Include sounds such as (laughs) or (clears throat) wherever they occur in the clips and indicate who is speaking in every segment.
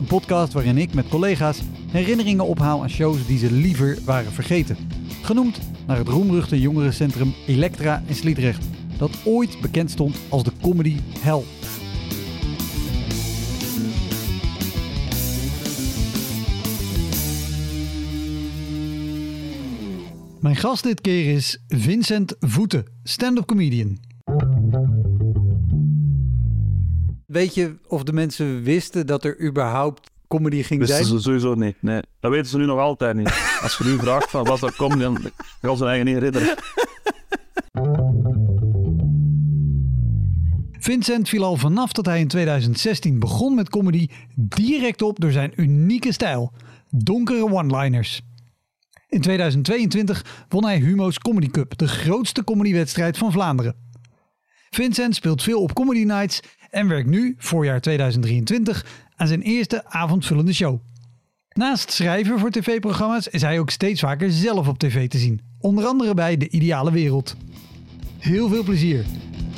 Speaker 1: Een podcast waarin ik met collega's herinneringen ophaal aan shows die ze liever waren vergeten. Genoemd naar het roemruchte jongerencentrum Elektra in Sliedrecht, dat ooit bekend stond als de comedy hell. Mijn gast dit keer is Vincent Voeten, stand-up comedian. Weet je of de mensen wisten dat er überhaupt comedy ging
Speaker 2: Wisten
Speaker 1: zijn?
Speaker 2: ze sowieso niet. Nee, dat weten ze nu nog altijd niet. (laughs) Als je nu vraagt van wat er komt, dan kan ze eigen niet herinneren.
Speaker 1: Vincent viel al vanaf dat hij in 2016 begon met comedy direct op door zijn unieke stijl. Donkere one-liners. In 2022 won hij Humo's Comedy Cup, de grootste comedywedstrijd van Vlaanderen. Vincent speelt veel op comedy nights en werkt nu, voorjaar 2023, aan zijn eerste avondvullende show. Naast schrijven voor tv-programma's is hij ook steeds vaker zelf op tv te zien. Onder andere bij De Ideale Wereld. Heel veel plezier.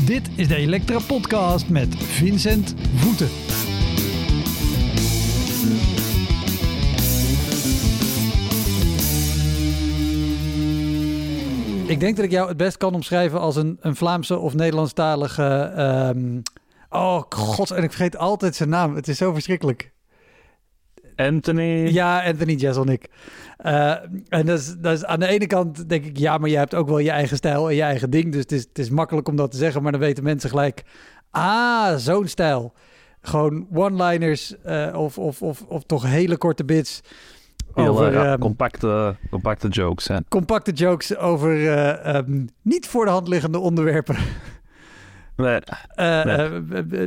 Speaker 1: Dit is de Elektra Podcast met Vincent Voeten. Ik denk dat ik jou het best kan omschrijven als een, een Vlaamse of Nederlandstalige. ehm, oh god, en ik vergeet altijd zijn naam. Het is zo verschrikkelijk.
Speaker 2: Anthony.
Speaker 1: Ja, Anthony Jeselnik. Eh en dat is, dat is aan de ene kant denk ik, ja, maar je hebt ook wel je eigen stijl en je eigen ding. Dus het is, het is makkelijk om dat te zeggen, maar dan weten mensen gelijk, ah, zo'n stijl. Gewoon one-liners eh, of, of, of, of toch hele korte bits.
Speaker 2: Heel,
Speaker 1: over,
Speaker 2: eh,
Speaker 1: ehm,
Speaker 2: compacte, compacte jokes. Hè.
Speaker 1: compacte jokes over eh, ehm, niet voor de hand liggende onderwerpen.
Speaker 2: Nee,
Speaker 1: Eh,
Speaker 2: Nee.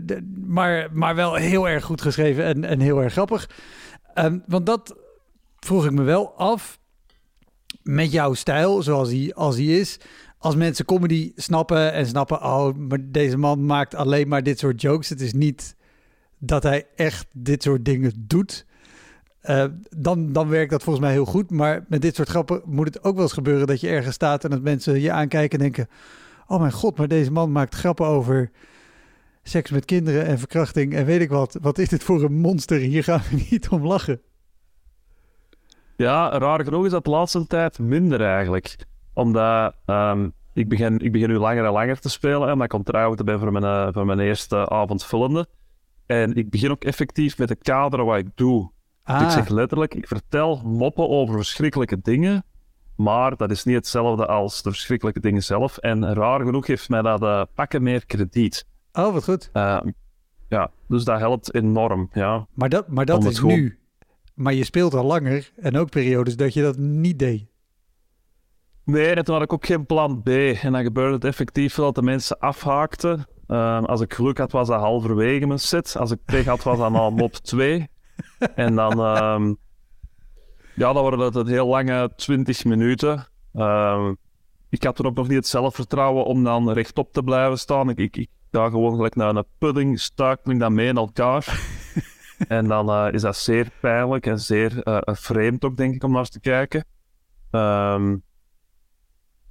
Speaker 1: eh, maar, maar wel heel erg goed geschreven en, en heel erg grappig. Ehm, want dat vroeg ik me wel af. Met jouw stijl, zoals hij, als hij is. Als mensen comedy snappen en snappen... oh, maar deze man maakt alleen maar dit soort jokes. Het is niet dat hij echt dit soort dingen doet. Eh, dan, dan werkt dat volgens mij heel goed. Maar met dit soort grappen moet het ook wel eens gebeuren... dat je ergens staat en dat mensen je aankijken en denken... oh mijn god, maar deze man maakt grappen over seks met kinderen en verkrachting en weet ik wat. Wat is dit voor een monster? Hier gaan we (laughs) niet om lachen.
Speaker 2: Ja, raar genoeg is dat de laatste tijd minder eigenlijk. Omdat ehm, ik, begin, ik begin nu langer en langer te spelen. Omdat ik ontrouwd ben voor mijn, eh, voor mijn eerste avondvullende. En ik begin ook effectief met de kaderen wat ik doe.
Speaker 1: Ah,
Speaker 2: Ik zeg letterlijk, ik vertel moppen over verschrikkelijke dingen. Maar dat is niet hetzelfde als de verschrikkelijke dingen zelf. En raar genoeg geeft mij dat eh, pakken meer krediet.
Speaker 1: oh, wat goed.
Speaker 2: Eh, ja, dus dat helpt enorm. Ja.
Speaker 1: Maar dat, maar dat is
Speaker 2: gewoon-
Speaker 1: nu. Maar je speelt al langer en ook periodes dat je dat niet deed.
Speaker 2: Nee, en toen had ik ook geen plan B. En dan gebeurde het effectief dat de mensen afhaakten. Eh, als ik geluk had, was dat halverwege mijn set. Als ik pech had, was dat al (laughs) mop 2. En dan... ehm, ja, dan worden het een heel lange 20 minuten. Ehm, ik had toen ook nog niet het zelfvertrouwen om dan rechtop te blijven staan. Ik, ik, ik ga gewoon gelijk naar een pudding, stuikel ik dan mee in elkaar. (laughs) en dan eh, is dat zeer pijnlijk en zeer eh, vreemd ook, denk ik, om naar eens te kijken. Ehm,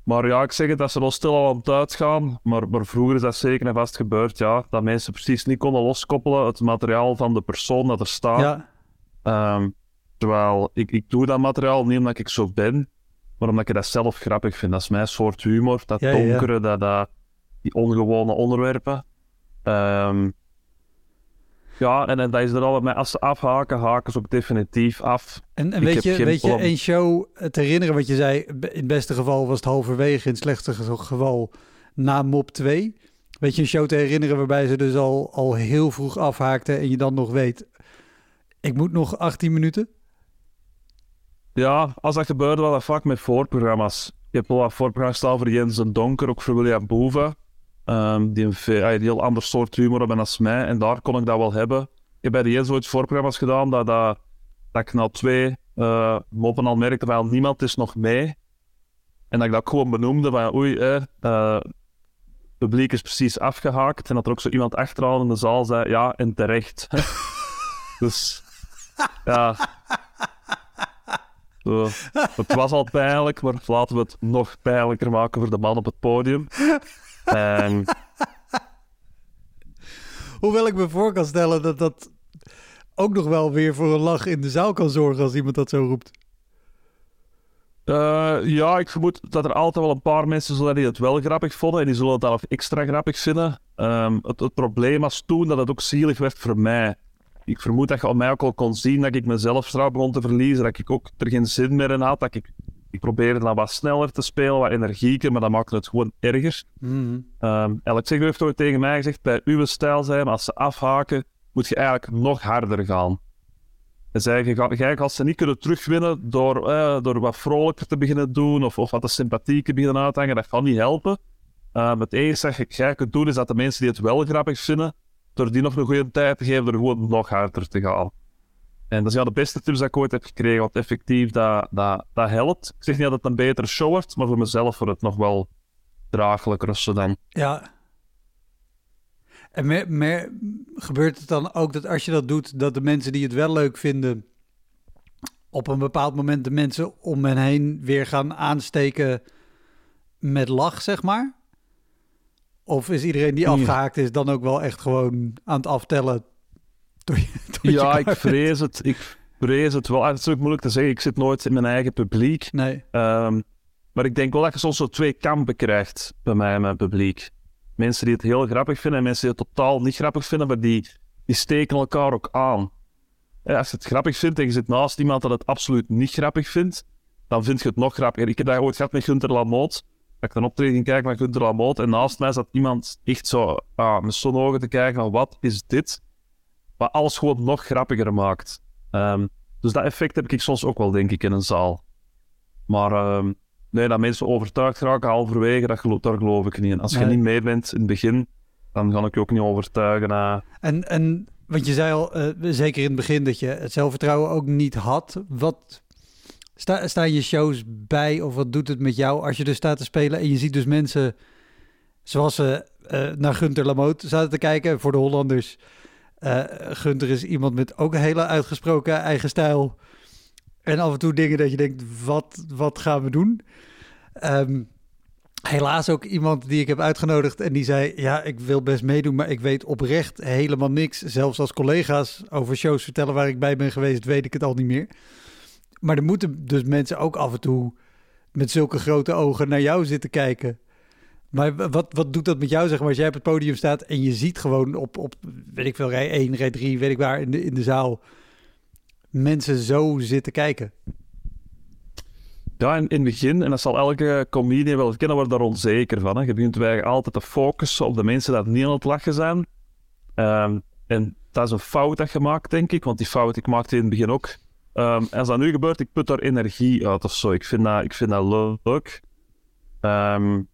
Speaker 2: maar ja, ik zeg het, dat ze wel stil al aan het uitgaan. Maar, maar vroeger is dat zeker en vast gebeurd, ja. Dat mensen precies niet konden loskoppelen het materiaal van de persoon dat er staat.
Speaker 1: Ja,
Speaker 2: Ehm, terwijl ik, ik doe dat materiaal niet omdat ik zo ben, maar omdat ik dat zelf grappig vind. Dat is mijn soort humor, dat
Speaker 1: Ja, ja, ja.
Speaker 2: donkere, Dat, dat, die ongewone onderwerpen. Ehm, ja, en, en dat is er al met, als ze afhaken, haken ze ook definitief af.
Speaker 1: en, weet je, weet je een show te herinneren wat je zei? In het beste geval was het halverwege, in het slechtste ge- geval na mop 2. Weet je een show te herinneren waarbij ze dus al, al heel vroeg afhaakten en je dan nog weet... ik moet nog 18 minuten?
Speaker 2: Ja, als dat gebeurde, was dat vaak met voorprogramma's. Je hebt wel wat voorprogramma's staan voor Jens en Donker, ook voor William Boeven. Ehm, die, ah, een heel ander soort humor hebben als mij. En daar kon ik dat wel hebben. Ik heb bij de Jens ooit voorprogramma's gedaan dat, dat dat ik nou twee uh, al merkte van niemand is nog mee. En dat ik dat gewoon benoemde van oei, eh, het publiek is precies afgehaakt. En dat er ook zo iemand achteraan in de zaal zei, ja, en terecht. (laughs) dus, ja. Zo. Het was al pijnlijk, maar laten we het nog pijnlijker maken voor de man op het podium. En...
Speaker 1: Hoewel ik me voor kan stellen dat dat ook nog wel weer voor een lach in de zaal kan zorgen als iemand dat zo roept.
Speaker 2: Uh, ja, ik vermoed dat er altijd wel een paar mensen zullen die het wel grappig vonden en die zullen het dan extra grappig vinden. Um, het, het, probleem was toen dat het ook zielig werd voor mij. Ik vermoed dat je op mij ook al kon zien dat ik mezelf trouw begon te verliezen, dat ik ook er geen zin meer in had, dat ik, ik probeerde dan wat sneller te spelen, wat energieker, maar dat maakte het gewoon erger. Mm um, heeft ooit tegen mij gezegd, bij uw stijl zijn, als ze afhaken, moet je eigenlijk nog harder gaan. En zei, je, als ze niet kunnen terugwinnen door, eh, door wat vrolijker te beginnen doen of, of wat de sympathieker beginnen uithangen, dat kan niet helpen. Uh, het enige dat je kunt doen is dat de mensen die het wel grappig vinden, door die nog een goede tijd te geven, er gewoon nog harder te gaan. En dat is ja de beste tips die ik ooit heb gekregen, want effectief, dat, dat, dat helpt. Ik zeg niet dat het een betere show wordt, maar voor mezelf wordt het nog wel draaglijker of dan.
Speaker 1: Ja, en meer, gebeurt het dan ook dat als je dat doet, dat de mensen die het wel leuk vinden, op een bepaald moment de mensen om hen heen weer gaan aansteken met lach, zeg maar? Of is iedereen die afgehaakt is dan ook wel echt gewoon aan het aftellen?
Speaker 2: ja, ik vrees het. Ik vrees het wel. Het is ook moeilijk te zeggen. Ik zit nooit in mijn eigen publiek.
Speaker 1: Nee.
Speaker 2: Um, maar ik denk wel dat je soms zo twee kampen krijgt bij mij en mijn publiek mensen die het heel grappig vinden en mensen die het totaal niet grappig vinden, maar die, die steken elkaar ook aan. als je het grappig vindt en je zit naast iemand dat het absoluut niet grappig vindt, dan vind je het nog grappiger. Ik heb dat ooit gehad met Gunter Lamoot. Dat ik een optreden kijken met Gunter Lamoot en naast mij zat iemand echt zo ah, met zo'n ogen te kijken van wat is dit? Wat alles gewoon nog grappiger maakt. Um, dus dat effect heb ik soms ook wel, denk ik, in een zaal. Maar um, Nee, dat mensen overtuigd raken halverwege, dat geloof, daar geloof ik niet in. Als je niet mee bent in het begin, dan kan ik je ook niet overtuigen. Uh.
Speaker 1: En, en, want je zei al, uh, zeker in het begin, dat je het zelfvertrouwen ook niet had. Wat sta, staan je shows bij of wat doet het met jou als je dus staat te spelen en je ziet dus mensen zoals ze uh, naar Gunter Lamoot zaten te kijken voor de Hollanders. Gunter is iemand met ook een hele uitgesproken eigen stijl. En af en toe dingen dat je denkt, wat, wat gaan we doen? Ehm, helaas ook iemand die ik heb uitgenodigd en die zei: Ja, ik wil best meedoen, maar ik weet oprecht helemaal niks. Zelfs als collega's over shows vertellen waar ik bij ben geweest, weet ik het al niet meer. Maar er moeten dus mensen ook af en toe met zulke grote ogen naar jou zitten kijken. Maar wat, wat doet dat met jou, zeg maar, als jij op het podium staat en je ziet gewoon op, op weet ik veel, rij 1, rij 3, weet ik waar, in de, in de zaal mensen zo zitten kijken?
Speaker 2: Ja, in, in het begin, en dat zal elke comedian wel kennen, wordt daar onzeker van. Hè. Je begint wij altijd te focussen op de mensen die niet aan het lachen zijn. Um, en dat is een fout dat je maakt, denk ik, want die fout ik maakte in het begin ook. Um, als dat nu gebeurt, ik put daar energie uit of zo. Ik vind dat, ik vind dat leuk. Um,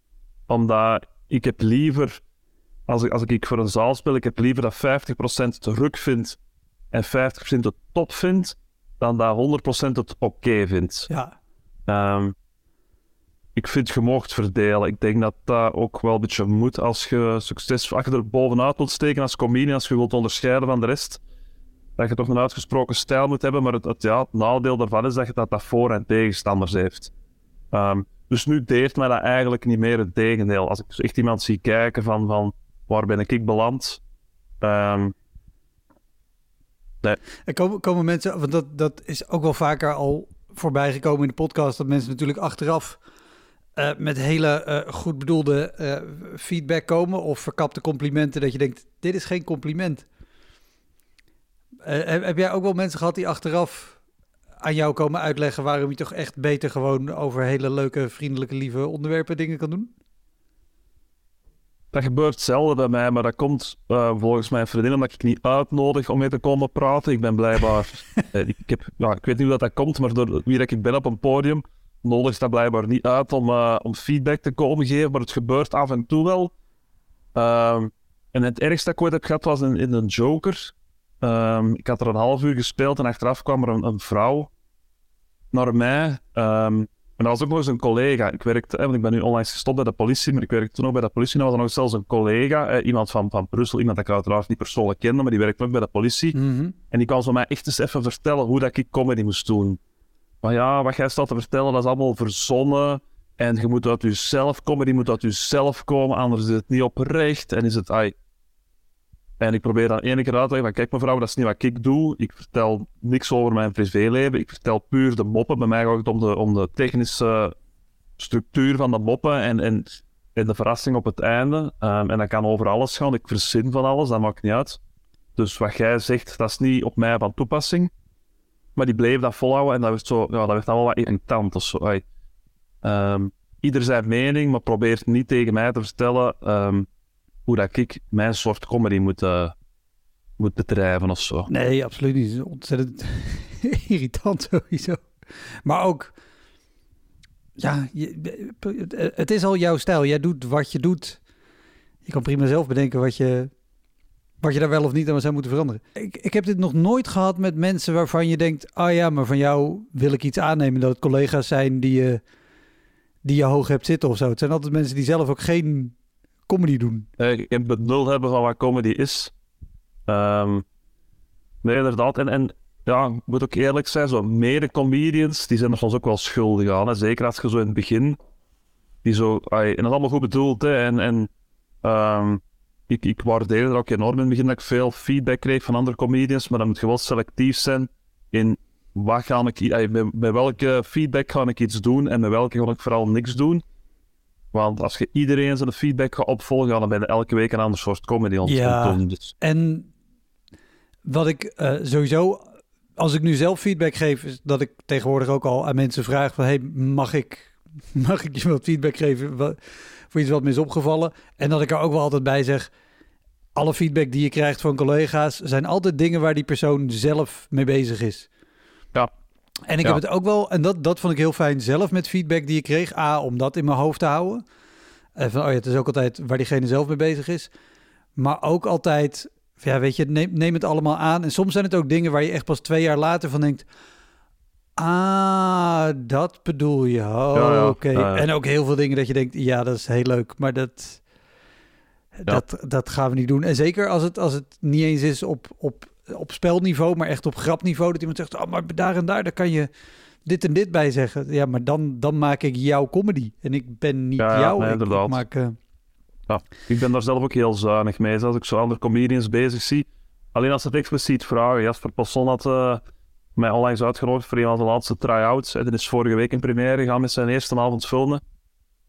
Speaker 2: omdat ik heb liever, als ik, als ik voor een zaal speel, ik heb liever dat 50% druk vind en 50% het top vindt, dan dat 100% het oké vindt.
Speaker 1: Ja.
Speaker 2: Um, ik vind je mocht verdelen. Ik denk dat dat ook wel een beetje moet als je succes als je er bovenuit wilt steken als comedian, als je wilt onderscheiden van de rest. Dat je toch een uitgesproken stijl moet hebben, maar het, ja, nadeel daarvan is dat je dat, dat voor- en tegenstanders heeft. Um, dus nu deert mij dat eigenlijk niet meer het tegendeel. Als ik echt iemand zie kijken van, van waar ben ik beland,
Speaker 1: Nee. Er komen, mensen, want dat, dat is ook wel vaker al voorbij gekomen in de podcast, dat mensen natuurlijk achteraf uh, met hele uh, goed bedoelde uh, feedback komen of verkapte complimenten, dat je denkt, dit is geen compliment. Heb jij ook wel mensen gehad die achteraf aan jou komen uitleggen waarom je toch echt beter gewoon over hele leuke, vriendelijke, lieve onderwerpen dingen kan doen?
Speaker 2: Dat gebeurt zelden bij mij, maar dat komt uh, volgens mijn vriendin omdat ik niet uitnodig om mee te komen praten. Ik ben blijkbaar... (laughs) uh, ik, heb, ja, ik weet niet hoe dat, dat komt, maar door wie dat ik ben op een podium, nodig dat blijkbaar niet uit om, uh, om feedback te komen geven, maar het gebeurt af en toe wel. Ehm, en het ergste dat ik ooit heb gehad was in, in een Joker. Ehm, ik had er een half uur gespeeld en achteraf kwam er een, een vrouw naar mij. ehm, en dat was ook nog eens een collega. Ik werkte, want ik ben nu onlangs gestopt bij de politie, maar ik werkte toen ook bij de politie. En was er nog zelfs een collega, eh, iemand van, van Brussel, iemand dat ik uiteraard niet persoonlijk kende, maar die werkte ook bij de politie.
Speaker 1: Mhm.
Speaker 2: En die kwam zo mij echt eens even vertellen hoe dat ik comedy moest doen. Maar ja, wat jij staat te vertellen, dat is allemaal verzonnen. En je moet uit jezelf komen, die moet uit jezelf komen, anders is het niet oprecht. En is het, ai. En ik probeer dan ene keer uit te leggen van, kijk mevrouw, dat is niet wat ik doe. Ik vertel niks over mijn privéleven. Ik vertel puur de moppen. Bij mij gaat het om de, om de technische structuur van de moppen en, en, en de verrassing op het einde. Ehm, en dat kan over alles gaan. Ik verzin van alles, dat maakt niet uit. Dus wat jij zegt, dat is niet op mij van toepassing. Maar die bleef dat volhouden en dat werd, zo, ja, dat werd allemaal wat irritant of zo. Ehm, ieder zijn mening, maar probeert niet tegen mij te vertellen ehm, hoe dat ik mijn soort comedy moet, eh, moet bedrijven of zo.
Speaker 1: Nee, absoluut niet. Het is ontzettend (laughs) irritant sowieso. Maar ook, ja, je, het is al jouw stijl. Jij doet wat je doet. Je kan prima zelf bedenken wat je, wat je daar wel of niet aan zou moeten veranderen. Ik, ik heb dit nog nooit gehad met mensen waarvan je denkt... ah ja, maar van jou wil ik iets aannemen. Dat het collega's zijn die je, die je hoog hebt zitten of zo. Het zijn altijd mensen die zelf ook geen comedy doen.
Speaker 2: Eh, Ik het nul hebben van wat comedy is. Ehm, nee, inderdaad. En, en ja, ik moet ook eerlijk zijn, zo mede-comedians, die zijn er soms ook wel schuldig aan. Zeker als je zo in het begin, die zo, en dat is allemaal goed bedoeld, hè. En, en ehm, ik, ik waardeer er ook enorm in het begin dat ik veel feedback kreeg van andere comedians, maar dan moet je wel selectief zijn in wat ga ik, met, met welke feedback ga ik iets doen en met welke ga ik vooral niks doen. Want als je iedereen zijn feedback gaat opvolgen, dan ben je elke week een ander soort comedy aan het
Speaker 1: Ja.
Speaker 2: Dus,
Speaker 1: En wat ik eh, sowieso, als ik nu zelf feedback geef, is dat ik tegenwoordig ook al aan mensen vraag van, hey, mag ik, (laughs) mag ik je wat feedback geven wa- voor iets wat me is opgevallen? En dat ik er ook wel altijd bij zeg, alle feedback die je krijgt van collega's zijn altijd dingen waar die persoon zelf mee bezig is.
Speaker 2: Ja.
Speaker 1: En ik
Speaker 2: Ja.
Speaker 1: heb het ook wel, en dat, dat vond ik heel fijn zelf met feedback die ik kreeg. A, om dat in mijn hoofd te houden. En van, oh ja, het is ook altijd waar diegene zelf mee bezig is. Maar ook altijd, ja, weet je, neem, neem het allemaal aan. En soms zijn het ook dingen waar je echt pas twee jaar later van denkt. Ah, dat bedoel je. Oh,
Speaker 2: Ja, ja.
Speaker 1: oké. En ook heel veel dingen dat je denkt, ja, dat is heel leuk, maar dat, dat, dat gaan we niet doen. En zeker als het, als het niet eens is op, op, op spelniveau, maar echt op grapniveau. Dat iemand zegt, oh, maar daar en daar, daar kan je dit en dit bij zeggen. Ja, maar dan, dan maak ik jouw comedy. En ik ben niet
Speaker 2: Ja, ja,
Speaker 1: jou.
Speaker 2: nee,
Speaker 1: ik, eh,
Speaker 2: ik ben daar zelf ook heel zuinig mee. Als ik zo andere comedians bezig zie, alleen als ze het expliciet vragen. Jasper Passon had eh, mij onlangs uitgenodigd voor een van de laatste try-outs. En dat is vorige week in première gegaan met zijn eerste avond filmen.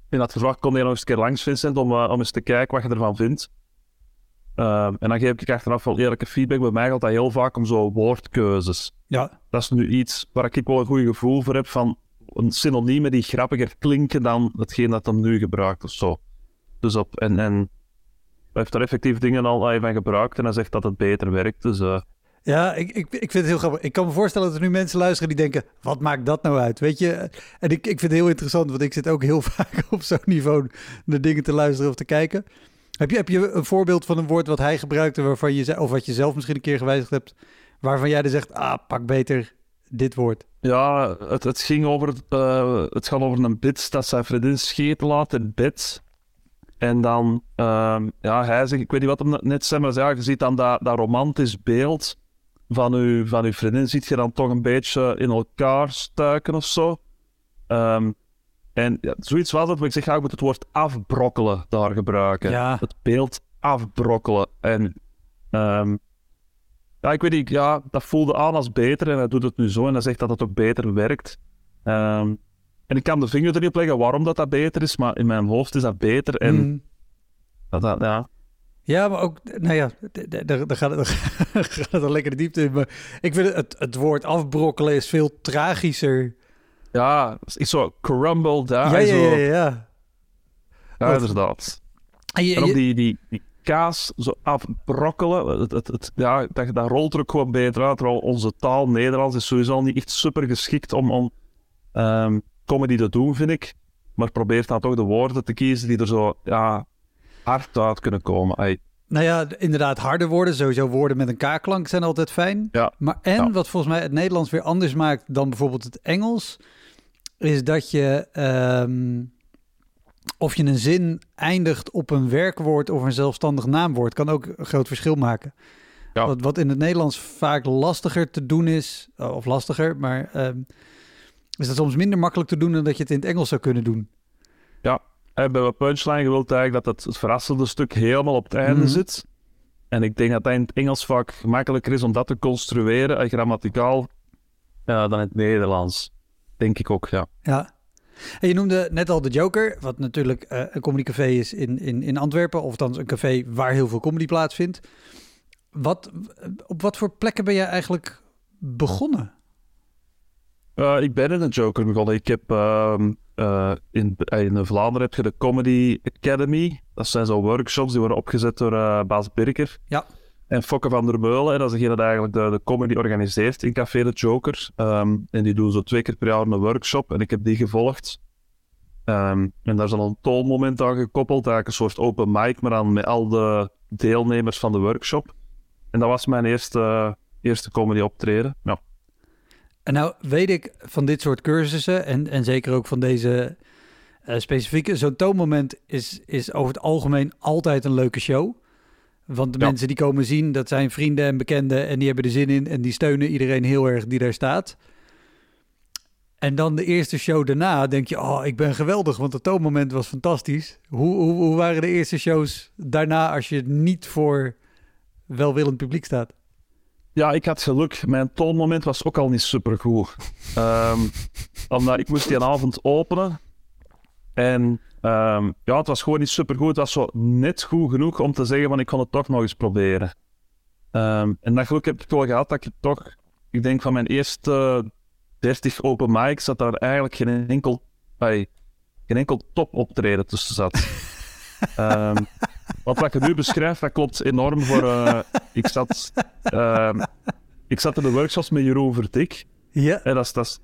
Speaker 2: En had gevraagd, kom je nog eens een keer langs, Vincent, om, eh, om eens te kijken wat je ervan vindt. Ehm, en dan geef ik achteraf wel eerlijke feedback. Bij mij gaat dat heel vaak om zo woordkeuzes.
Speaker 1: ja,
Speaker 2: Dat is nu iets waar ik wel een goed gevoel voor heb van een synoniemen die grappiger klinken dan hetgeen dat hem nu gebruikt of zo. Dus op, en, en hij heeft er effectief dingen al van gebruikt en hij zegt dat het beter werkt. Dus eh,
Speaker 1: Ja, ik, ik, ik vind het heel grappig. Ik kan me voorstellen dat er nu mensen luisteren die denken: wat maakt dat nou uit? Weet je? En ik, ik vind het heel interessant, want ik zit ook heel (laughs) vaak op zo'n niveau naar dingen te luisteren of te kijken. Heb je, heb je een voorbeeld van een woord wat hij gebruikte, waarvan je, of wat je zelf misschien een keer gewijzigd hebt, waarvan jij dan zegt: ah, pak beter dit woord?
Speaker 2: ja, het, het ging over, het, eh, gaat over een bits dat zijn vriendin scheten laat in bed. En dan, ehm, ja, hij zegt, ik weet niet wat hem net zei, maar ja, je ziet dan dat, dat romantisch beeld van uw, van uw vriendin, ziet je dan toch een beetje in elkaar stuiken of zo. Ehm, en ja, zoiets was het, maar ik zeg, ja, ik moet het woord afbrokkelen daar gebruiken.
Speaker 1: Ja.
Speaker 2: Het beeld afbrokkelen. En ehm, ja, ik weet niet, ja, dat voelde aan als beter en hij doet het nu zo en hij zegt dat het ook beter werkt. Ehm, en ik kan de vinger er niet op leggen waarom dat, dat beter is, maar in mijn hoofd is dat beter. En
Speaker 1: Mm.
Speaker 2: dat, dat, ja,
Speaker 1: Ja, maar ook, nou ja, daar gaat het, (laughs) daar gaat het al lekker de diepte in. Maar ik vind het, het woord afbrokkelen is veel tragischer.
Speaker 2: Ja, is zo crumble daar.
Speaker 1: ja, ja, ja, ja.
Speaker 2: ja, inderdaad.
Speaker 1: En je-
Speaker 2: En ook
Speaker 1: je-
Speaker 2: die, die, die kaas zo afbrokkelen, het, het, het- ja, dat, dat rolt er ook gewoon beter uit. Terwijl onze taal, Nederlands, is sowieso al niet echt super geschikt om, om ehm, comedy te doen, vind ik. Maar probeer dan toch de woorden te kiezen die er zo ja, hard uit kunnen komen. Ai,
Speaker 1: Nou ja, inderdaad, harde woorden. Sowieso woorden met een K-klank zijn altijd fijn.
Speaker 2: Ja.
Speaker 1: Maar en wat volgens mij het Nederlands weer anders maakt dan bijvoorbeeld het Engels, is dat je ehm, of je een zin eindigt op een werkwoord of een zelfstandig naamwoord, kan ook een groot verschil maken.
Speaker 2: Ja.
Speaker 1: Wat, wat in het Nederlands vaak lastiger te doen is, eh, of lastiger, maar ehm, is dat soms minder makkelijk te doen dan dat je het in het Engels zou kunnen doen.
Speaker 2: En bij mijn punchline wil eigenlijk dat het, het verrassende stuk helemaal op het einde
Speaker 1: Mhm.
Speaker 2: zit. En ik denk dat dat in het Engels vaak gemakkelijker is om dat te construeren, eh, grammaticaal, eh, dan in het Nederlands. Denk ik ook, ja.
Speaker 1: Ja. En je noemde net al de Joker, wat natuurlijk eh, een comedycafé is in, in, in Antwerpen, of althans een café waar heel veel comedy plaatsvindt. Wat, op wat voor plekken ben jij eigenlijk begonnen?
Speaker 2: Eh, ik ben in een Joker begonnen. Ik heb ehm, eh, in, in Vlaanderen heb je de Comedy Academy. Dat zijn zo workshops die worden opgezet door eh Baas Birker.
Speaker 1: Ja.
Speaker 2: En Fokke van der Meulen. En dat is degene die eigenlijk de, comedy organiseert in Café de Joker. Ehm, en die doen zo twee keer per jaar een workshop. En ik heb die gevolgd. Ehm, en daar is dan een toonmoment aan gekoppeld. Eigenlijk een soort open mic, maar dan met al de deelnemers van de workshop. En dat was mijn eerste, eerste comedy optreden. Ja.
Speaker 1: En nou weet ik van dit soort cursussen en, en zeker ook van deze eh, specifieke, zo'n toonmoment is, is over het algemeen altijd een leuke show. Want de
Speaker 2: Ja.
Speaker 1: mensen die komen zien, dat zijn vrienden en bekenden en die hebben er zin in en die steunen iedereen heel erg die daar staat. En dan de eerste show daarna denk je, oh, ik ben geweldig, want het toonmoment was fantastisch. Hoe, hoe, hoe waren de eerste shows daarna als je niet voor welwillend publiek staat?
Speaker 2: Ja, ik had geluk. Mijn toonmoment was ook al niet supergoed. Ehm omdat ik moest die avond openen. En ehm, ja, het was gewoon niet supergoed. Het was zo net goed genoeg om te zeggen van ik kon het toch nog eens proberen. Ehm, en dat geluk heb ik wel gehad dat ik toch... Ik denk van mijn eerste 30 open mics dat daar eigenlijk geen enkel, ai, geen enkel top optreden tussen zat. (laughs) Ehm, want wat je nu beschrijft, dat klopt enorm voor... eh, ik, zat, ik zat in de workshops met Jeroen Verdik.
Speaker 1: Ja,
Speaker 2: En dat is, dat is,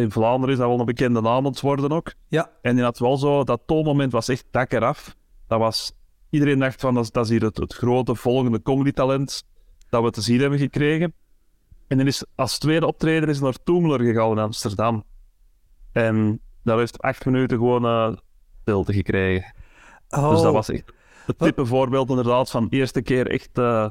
Speaker 2: in Vlaanderen is dat wel een bekende naam aan het worden ook.
Speaker 1: ja,
Speaker 2: En die had wel zo... Dat toonmoment was echt dak eraf. Dat was... Iedereen dacht van, dat is, dat is hier het, het grote volgende comedy-talent dat we te zien hebben gekregen. En dan is als tweede optreden is naar Toemler gegaan in Amsterdam. En daar heeft acht minuten gewoon eh stilte gekregen.
Speaker 1: Oh,
Speaker 2: Dus dat was echt het type voorbeeld inderdaad van de eerste keer echt eh,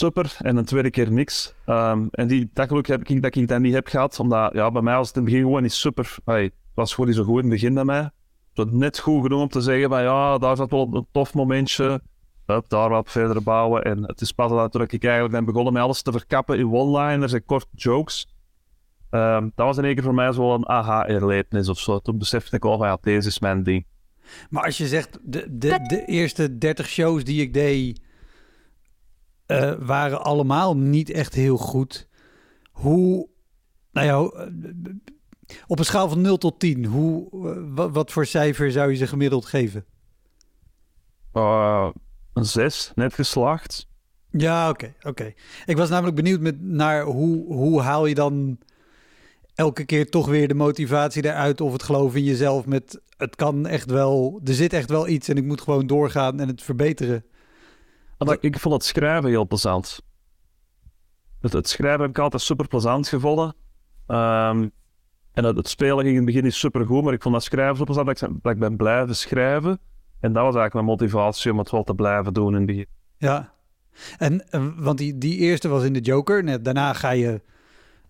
Speaker 2: super en de tweede keer niks. Ehm, en die, dat geluk heb ik dat ik dat niet heb gehad, omdat ja, bij mij was het in het begin gewoon niet super. Het was gewoon niet zo goed in het begin bij mij. Het was net goed genoeg om te zeggen van ja, daar zat wel een tof momentje. Hup, daar wat verder bouwen. En het is pas dat ik eigenlijk ben begonnen met alles te verkappen in one-liners en korte jokes. Ehm, dat was in één keer voor mij zo een aha-erlevenis of zo. Toen besefte ik al van ja, deze is mijn ding.
Speaker 1: Maar als je zegt, de, de, de eerste 30 shows die ik deed, eh, waren allemaal niet echt heel goed. Hoe, nou ja, op een schaal van 0 tot 10, hoe, eh, wat, wat voor cijfer zou je ze gemiddeld geven?
Speaker 2: Uh, een zes, net geslaagd.
Speaker 1: Ja, oké, oké. Ik was namelijk benieuwd met, naar hoe, hoe haal je dan elke keer toch weer de motivatie eruit of het geloof in jezelf met het kan echt wel, er zit echt wel iets en ik moet gewoon doorgaan en het verbeteren.
Speaker 2: Want ik, vond het schrijven heel plezant. Het, het schrijven heb ik altijd super plezant gevonden. Ehm, en het, het spelen ging in het begin niet super goed, maar ik vond dat schrijven zo plezant dat ik, dat ik ben blijven schrijven. En dat was eigenlijk mijn motivatie om het wel te blijven doen in het begin.
Speaker 1: Ja, en eh, want die, die eerste was in de Joker. Net daarna ga je,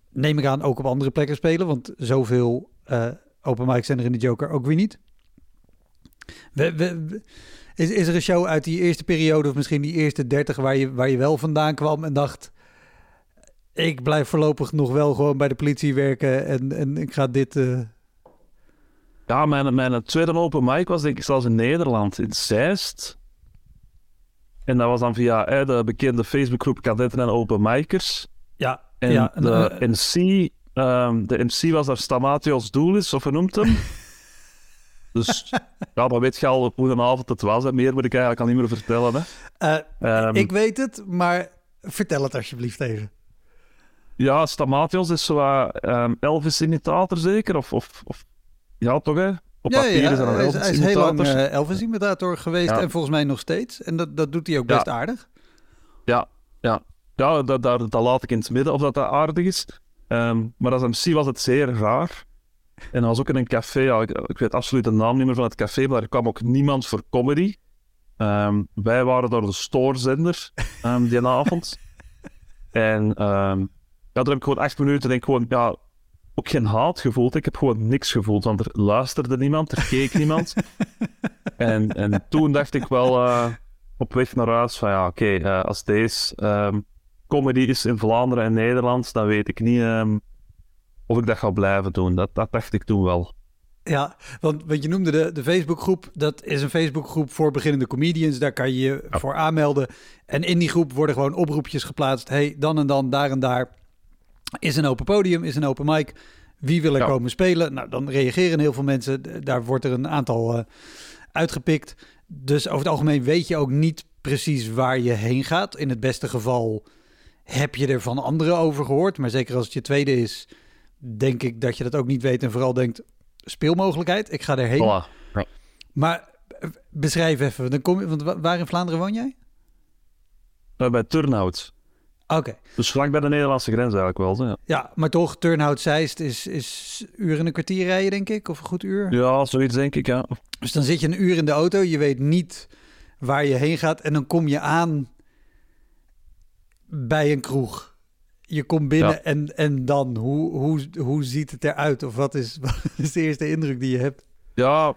Speaker 1: neem ik aan, ook op andere plekken spelen. Want zoveel eh open mics zijn er in de Joker ook weer niet. We, we, we- is, is er een show uit die eerste periode, of misschien die eerste 30, waar je, waar je wel vandaan kwam en dacht: Ik blijf voorlopig nog wel gewoon bij de politie werken en, en ik ga dit. eh,
Speaker 2: Ja, mijn, mijn tweede open mic was denk ik zelfs in Nederland, in Zeist. En dat was dan via eh, de bekende Facebookgroep Kadetten en Open Micers.
Speaker 1: ja,
Speaker 2: En
Speaker 1: ja,
Speaker 2: de
Speaker 1: eh,
Speaker 2: MC, ehm, de MC was daar Stamatios Doulis, of hoe noemt hem? (laughs) dus ja, dan weet je al hoe een avond het was. Hè. Meer moet ik eigenlijk al niet meer vertellen. Hè.
Speaker 1: eh,
Speaker 2: Ehm,
Speaker 1: ik weet het, maar vertel het alsjeblieft even.
Speaker 2: Ja, Stamatios is zo wat, ehm, Elvis-imitator zeker? Of, of, of, ja, toch hè? Op papier is hij een
Speaker 1: hij is, heel lang
Speaker 2: Elvis-imitator.
Speaker 1: eh, Elvis-imitator geweest
Speaker 2: Ja.
Speaker 1: en volgens mij nog steeds. En dat, dat doet hij ook
Speaker 2: Ja.
Speaker 1: best aardig.
Speaker 2: Ja, ja. ja dat, dat, dat laat ik in het midden of dat, dat aardig is. Ehm, maar als MC was het zeer raar. En dat was ook in een café, ik, weet absoluut de naam niet meer van het café, maar er kwam ook niemand voor comedy. Ehm, wij waren door de stoorzender ehm, die avond. En ehm, ja, daar heb ik gewoon acht minuten denk ik gewoon, ja, ook geen haat gevoeld. Ik heb gewoon niks gevoeld, want er luisterde niemand, er keek niemand. en, en toen dacht ik wel eh, op weg naar huis van ja, oké, eh, als deze ehm, comedy is in Vlaanderen en Nederland, dan weet ik niet ehm, of ik dat ga blijven doen. Dat, dat dacht ik toen wel.
Speaker 1: Ja, want wat je noemde de, de Facebookgroep, dat is een Facebookgroep voor beginnende comedians. Daar kan je je
Speaker 2: Ja.
Speaker 1: voor aanmelden. En in die groep worden gewoon oproepjes geplaatst. hey, dan en dan, daar en daar is een open podium, is een open mic. Wie wil er
Speaker 2: Ja.
Speaker 1: komen spelen? Nou, dan reageren heel veel mensen. Daar wordt er een aantal eh, uitgepikt. Dus over het algemeen weet je ook niet precies waar je heen gaat. In het beste geval heb je er van anderen over gehoord. Maar zeker als het je tweede is, denk ik dat je dat ook niet weet. En vooral denkt, speelmogelijkheid, ik ga erheen.
Speaker 2: Voilà.
Speaker 1: Maar eh, beschrijf even, dan kom je, want wa- waar in Vlaanderen woon jij?
Speaker 2: Eh, bij Turnhout.
Speaker 1: Oké,
Speaker 2: Dus vlak bij de Nederlandse grens eigenlijk wel. zo, Ja,
Speaker 1: ja, maar toch, Turnhout Zeist is, is uur en een kwartier rijden, denk ik, of een goed uur.
Speaker 2: ja zoiets denk ik, ja.
Speaker 1: Dus dan zit je een uur in de auto, je weet niet waar je heen gaat en dan kom je aan bij een kroeg. Je komt binnen
Speaker 2: Ja.
Speaker 1: en, en dan, hoe, hoe, hoe ziet het eruit? Of wat is, (laughs) wat is de eerste indruk die je hebt?
Speaker 2: Ja,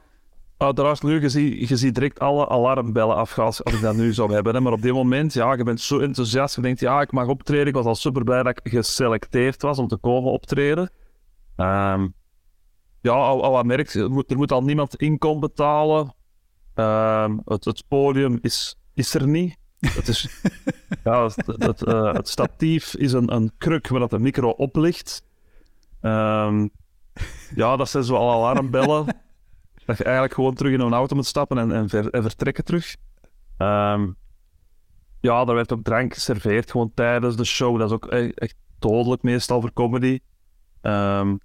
Speaker 2: uiteraard nu, je ziet, je ziet direct alle alarmbellen afgaan als, als ik dat nu zou hebben. Hè. Maar op dit moment, ja, je bent zo enthousiast. Je denkt, ja, ik mag optreden. Ik was al super blij dat ik geselecteerd was om te komen optreden. Ehm, ja, al, al wat merkt, er moet, er moet al niemand inkom betalen. Ehm, het, het podium is, is er niet. Het, is, (laughs) ja, het, eh, het statief is een, een kruk waar dat de micro op ligt. Ehm, ja, dat zijn zo al alarmbellen. Dat je eigenlijk gewoon terug in een auto moet stappen en, en vertrekken terug. Ehm, ja, daar werd ook drank geserveerd gewoon tijdens de show. Dat is ook e- echt dodelijk meestal voor comedy. Ehm,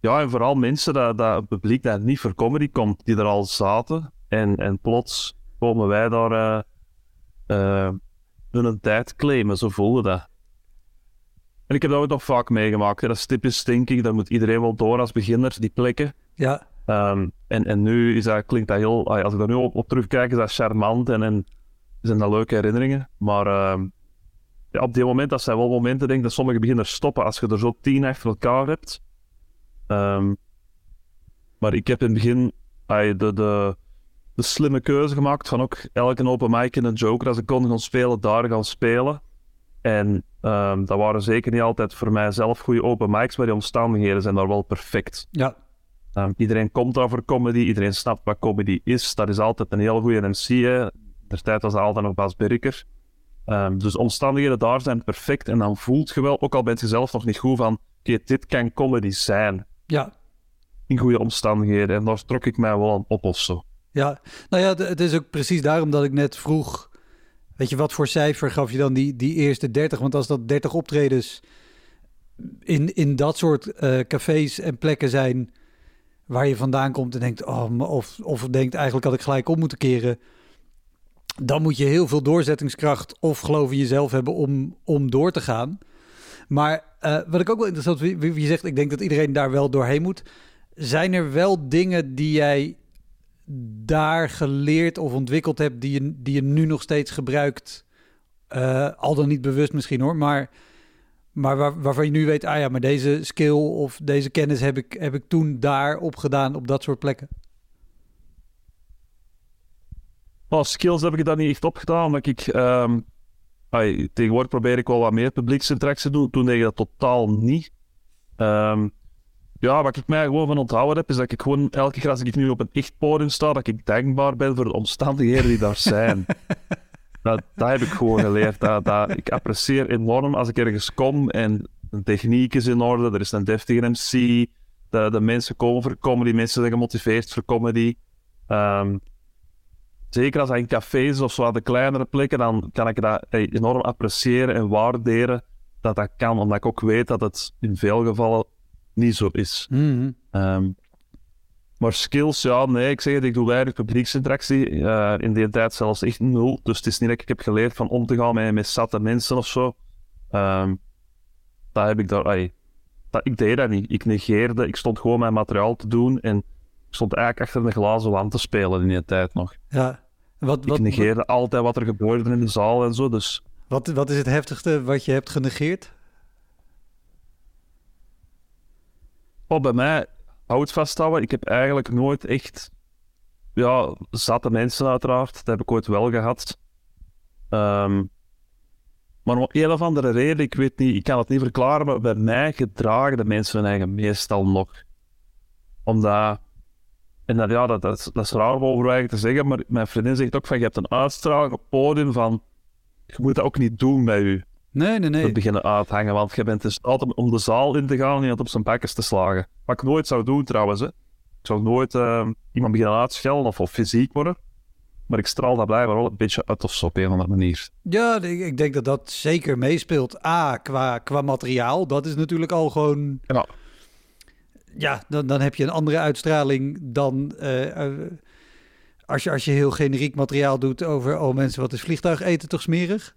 Speaker 2: ja, en vooral mensen, dat, dat het publiek dat niet voor comedy komt, die er al zaten. En, en plots komen wij daar eh eh, hun tijd claimen, zo voelde dat. En ik heb dat ook nog vaak meegemaakt. Dat is typisch, denk ik. Daar moet iedereen wel door als beginner, die plekken.
Speaker 1: Ja,
Speaker 2: Ehm, en, en nu is dat, klinkt dat heel... Als ik daar nu op, op terugkijk, is dat charmant en, en zijn dat leuke herinneringen. Maar ehm, ja, op dit moment, dat zijn wel momenten, denk ik, dat sommige beginners stoppen. Als je er zo tien achter elkaar hebt. Ehm, maar ik heb in het begin de, de, de slimme keuze gemaakt van ook elke open mic in een joker, als ik kon gaan spelen, daar gaan spelen. En ehm, dat waren zeker niet altijd voor mijzelf goede open mics, maar die omstandigheden zijn daar wel perfect.
Speaker 1: ja,
Speaker 2: Um, iedereen komt daar voor comedy, iedereen snapt wat comedy is. Dat is altijd een heel goede MC. Hè. Der tijd was dat altijd nog Bas Birker. Um, dus omstandigheden daar zijn perfect. En dan voelt je wel, ook al bent je zelf nog niet goed van, oké, dit kan comedy zijn.
Speaker 1: ja.
Speaker 2: In goede omstandigheden. En daar trok ik mij wel aan op of zo.
Speaker 1: Ja, nou ja, het is ook precies daarom dat ik net vroeg... Weet je, wat voor cijfer gaf je dan die, die eerste 30? Want als dat 30 optredens in, in dat soort eh, cafés en plekken zijn... waar je vandaan komt en denkt... Oh, of, of denkt eigenlijk had ik gelijk om moeten keren... dan moet je heel veel doorzettingskracht of geloof in jezelf hebben om, om door te gaan. Maar eh, wat ik ook wel interessant vind, wie zegt... ik denk dat iedereen daar wel doorheen moet... zijn er wel dingen die jij daar geleerd of ontwikkeld hebt die je, die je nu nog steeds gebruikt? Eh, al dan niet bewust misschien hoor, maar, maar waar, waarvan je nu weet, ah ja, maar deze skill of deze kennis heb ik, heb ik toen daar opgedaan op dat soort plekken.
Speaker 2: Oh, skills heb ik dat niet echt opgedaan, omdat ik... ehm, tegenwoordig probeer ik wel wat meer publieksinteractie te doen. Toen deed ik dat totaal niet. Ehm, ja, wat ik mij gewoon van onthouden heb, is dat ik gewoon elke keer als ik nu op een echt podium sta, dat ik dankbaar ben voor de omstandigheden die daar zijn. (laughs) dat, dat heb ik gewoon geleerd. Dat, dat, ik apprecieer enorm als ik ergens kom en de techniek is in orde, er is een deftige MC, de, de mensen komen voor comedy, mensen zijn gemotiveerd voor comedy. Ehm, zeker als dat in cafés of zo, de kleinere plekken, dan kan ik dat enorm appreciëren en waarderen dat dat kan, omdat ik ook weet dat het in veel gevallen niet zo is.
Speaker 1: Mhm.
Speaker 2: Ehm, Maar skills, ja, nee, ik zeg het, ik doe weinig publieksinteractie. Uh, in die tijd zelfs echt nul. Dus het is niet dat ik heb geleerd van om te gaan met, met zatte mensen of zo. Um, dat heb ik daar, ay, dat, ik deed dat niet. Ik negeerde, ik stond gewoon mijn materiaal te doen en ik stond eigenlijk achter een glazen wand te spelen in die tijd nog.
Speaker 1: Ja. Wat,
Speaker 2: wat, ik negeerde altijd wat er gebeurde in de zaal en zo, dus...
Speaker 1: Wat, wat is het heftigste wat je hebt genegeerd?
Speaker 2: Oh, bij mij, houd vasthouden, ik heb eigenlijk nooit echt... Ja, zatte mensen uiteraard, dat heb ik ooit wel gehad. Um, maar om een of andere reden, ik weet niet, ik kan het niet verklaren, maar bij mij gedragen de mensen hun eigen meestal nog. Omdat, en dat, ja, dat, dat, is, dat is raar om over te zeggen, maar mijn vriendin zegt ook van, je hebt een uitstraling op podium van, je moet dat ook niet doen bij u.
Speaker 1: Nee, nee, nee.
Speaker 2: Te beginnen uithangen, want je bent dus altijd om de zaal in te gaan en het op zijn bakkes te slagen. Wat ik nooit zou doen trouwens, hè. Ik zou nooit uh, iemand beginnen uitschelden of, of fysiek worden. Maar ik straal daar blijkbaar wel een beetje uit of zo op een of andere manier.
Speaker 1: Ja, ik denk dat dat zeker meespeelt. A, qua, qua materiaal. Dat is natuurlijk al gewoon...
Speaker 2: Ja,
Speaker 1: ja dan, dan heb je een andere uitstraling dan... Uh, als, je, als je heel generiek materiaal doet over... Oh mensen, wat is vliegtuig eten toch smerig?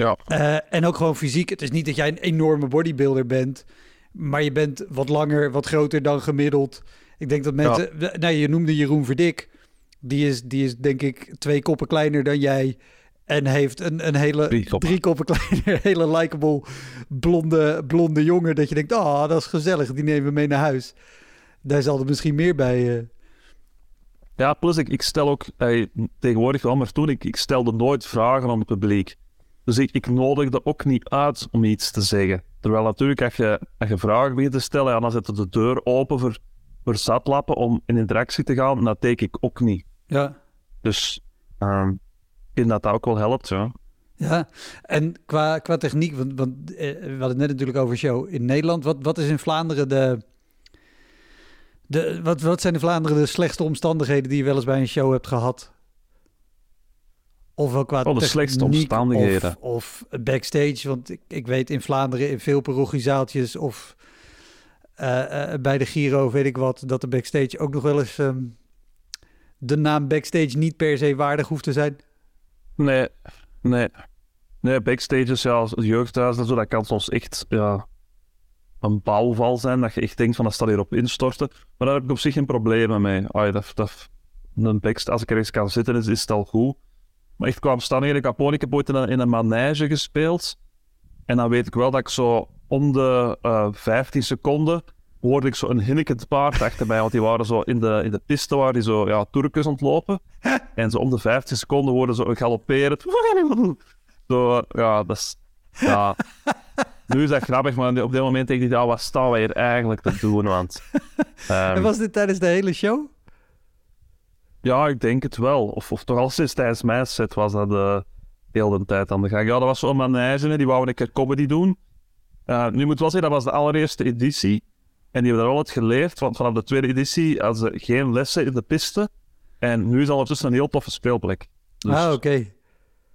Speaker 2: Ja.
Speaker 1: Uh, en ook gewoon fysiek. Het is niet dat jij een enorme bodybuilder bent... maar je bent wat langer, wat groter dan gemiddeld. Ik denk dat mensen... Ja. Nou, je noemde Jeroen Verdik... Die is, die is denk ik twee koppen kleiner dan jij. En heeft een, een hele drie koppen, kleiner, (laughs) hele likable blonde, blonde jongen. Dat je denkt, ah, oh, dat is gezellig. Die nemen we mee naar huis. Daar zal er misschien meer bij. Uh...
Speaker 2: Ja, plus ik, ik stel ook tegenwoordig wel, maar toen ik, ik stelde nooit vragen aan het publiek. Dus ik, ik nodigde ook niet uit om iets te zeggen. Terwijl natuurlijk, als je, als je vragen begint te stellen, ja, dan zet de deur open voor, voor zatlappen om in interactie te gaan. En dat teken ik ook niet.
Speaker 1: Ja.
Speaker 2: Dus um, ik vind dat dat ook wel helpt, ja.
Speaker 1: Ja, en qua, qua techniek, want, want eh, we hadden het net natuurlijk over show in Nederland. Wat, wat is in Vlaanderen de, de wat, wat zijn in Vlaanderen de slechtste omstandigheden die je wel eens bij een show hebt gehad? Ofwel qua
Speaker 2: oh, de slechtste omstandigheden.
Speaker 1: Of, of, backstage, want ik, ik weet in Vlaanderen in veel parochiezaaltjes of uh, uh, bij de Giro, weet ik wat, dat de backstage ook nog wel eens um, de naam backstage niet per se waardig hoeft te zijn?
Speaker 2: Nee, nee. Nee, backstage is ja, als jeugdhuis en zo, dat kan soms echt ja, een bouwval zijn, dat je echt denkt van dat staat hier op instorten. Maar daar heb ik op zich geen problemen mee. Dat, dat, een backstage, als ik er eens kan zitten, is, is het al goed. Maar echt kwam staan ik heb ooit in een, in een manege gespeeld. En dan weet ik wel dat ik zo om de uh, eh, 15 seconden hoorde ik zo een hinnikend paard achter mij, want die waren zo in de, in de piste waar die zo ja, Turkers ontlopen. En zo om de 15 seconden worden zo galopperen. (laughs) Zo, ja, dat is... Ja. Nu is dat grappig, maar op dit moment denk ik, ja, wat staan wij hier eigenlijk te doen? Want,
Speaker 1: um, (laughs) en was dit tijdens de hele show?
Speaker 2: Ja, ik denk het wel. Of, of toch al sinds tijdens mijn set was dat de hele tijd aan de gang. Ja, dat was zo'n manege, die wou een keer comedy doen. Uh, nu moet wel zeggen, dat was de allereerste editie. En die hebben daar altijd geleerd, want vanaf de tweede editie hadden ze geen lessen in de piste. En nu is het ondertussen een heel toffe speelplek.
Speaker 1: Dus ah, oké. Okay.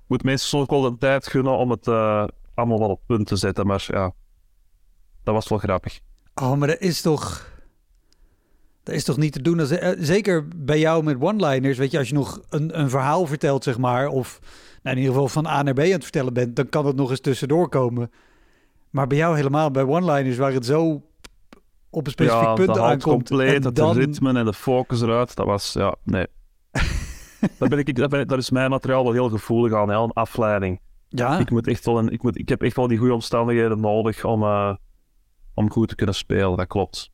Speaker 2: Moet mensen soms wel de tijd gunnen om het uh, allemaal wel op punt te zetten. Maar ja, dat was wel grappig.
Speaker 1: Oh, maar dat is toch... Dat is toch niet te doen? Als, uh, zeker bij jou met one-liners, weet je, als je nog een, een verhaal vertelt, zeg maar, of nou, in ieder geval van A naar B aan het vertellen bent, dan kan het nog eens tussendoor komen. Maar bij jou helemaal, bij one-liners, waar het zo op een specifiek ja, punt aankomt.
Speaker 2: compleet, en dan... het ritme en de focus eruit, dat was, ja, nee. (laughs) daar, ben ik, daar, ben, daar is mijn materiaal wel heel gevoelig aan, hè, een afleiding.
Speaker 1: Ja.
Speaker 2: Ik, moet echt wel een, ik, moet, ik heb echt wel die goede omstandigheden nodig om, uh, om goed te kunnen spelen, dat klopt.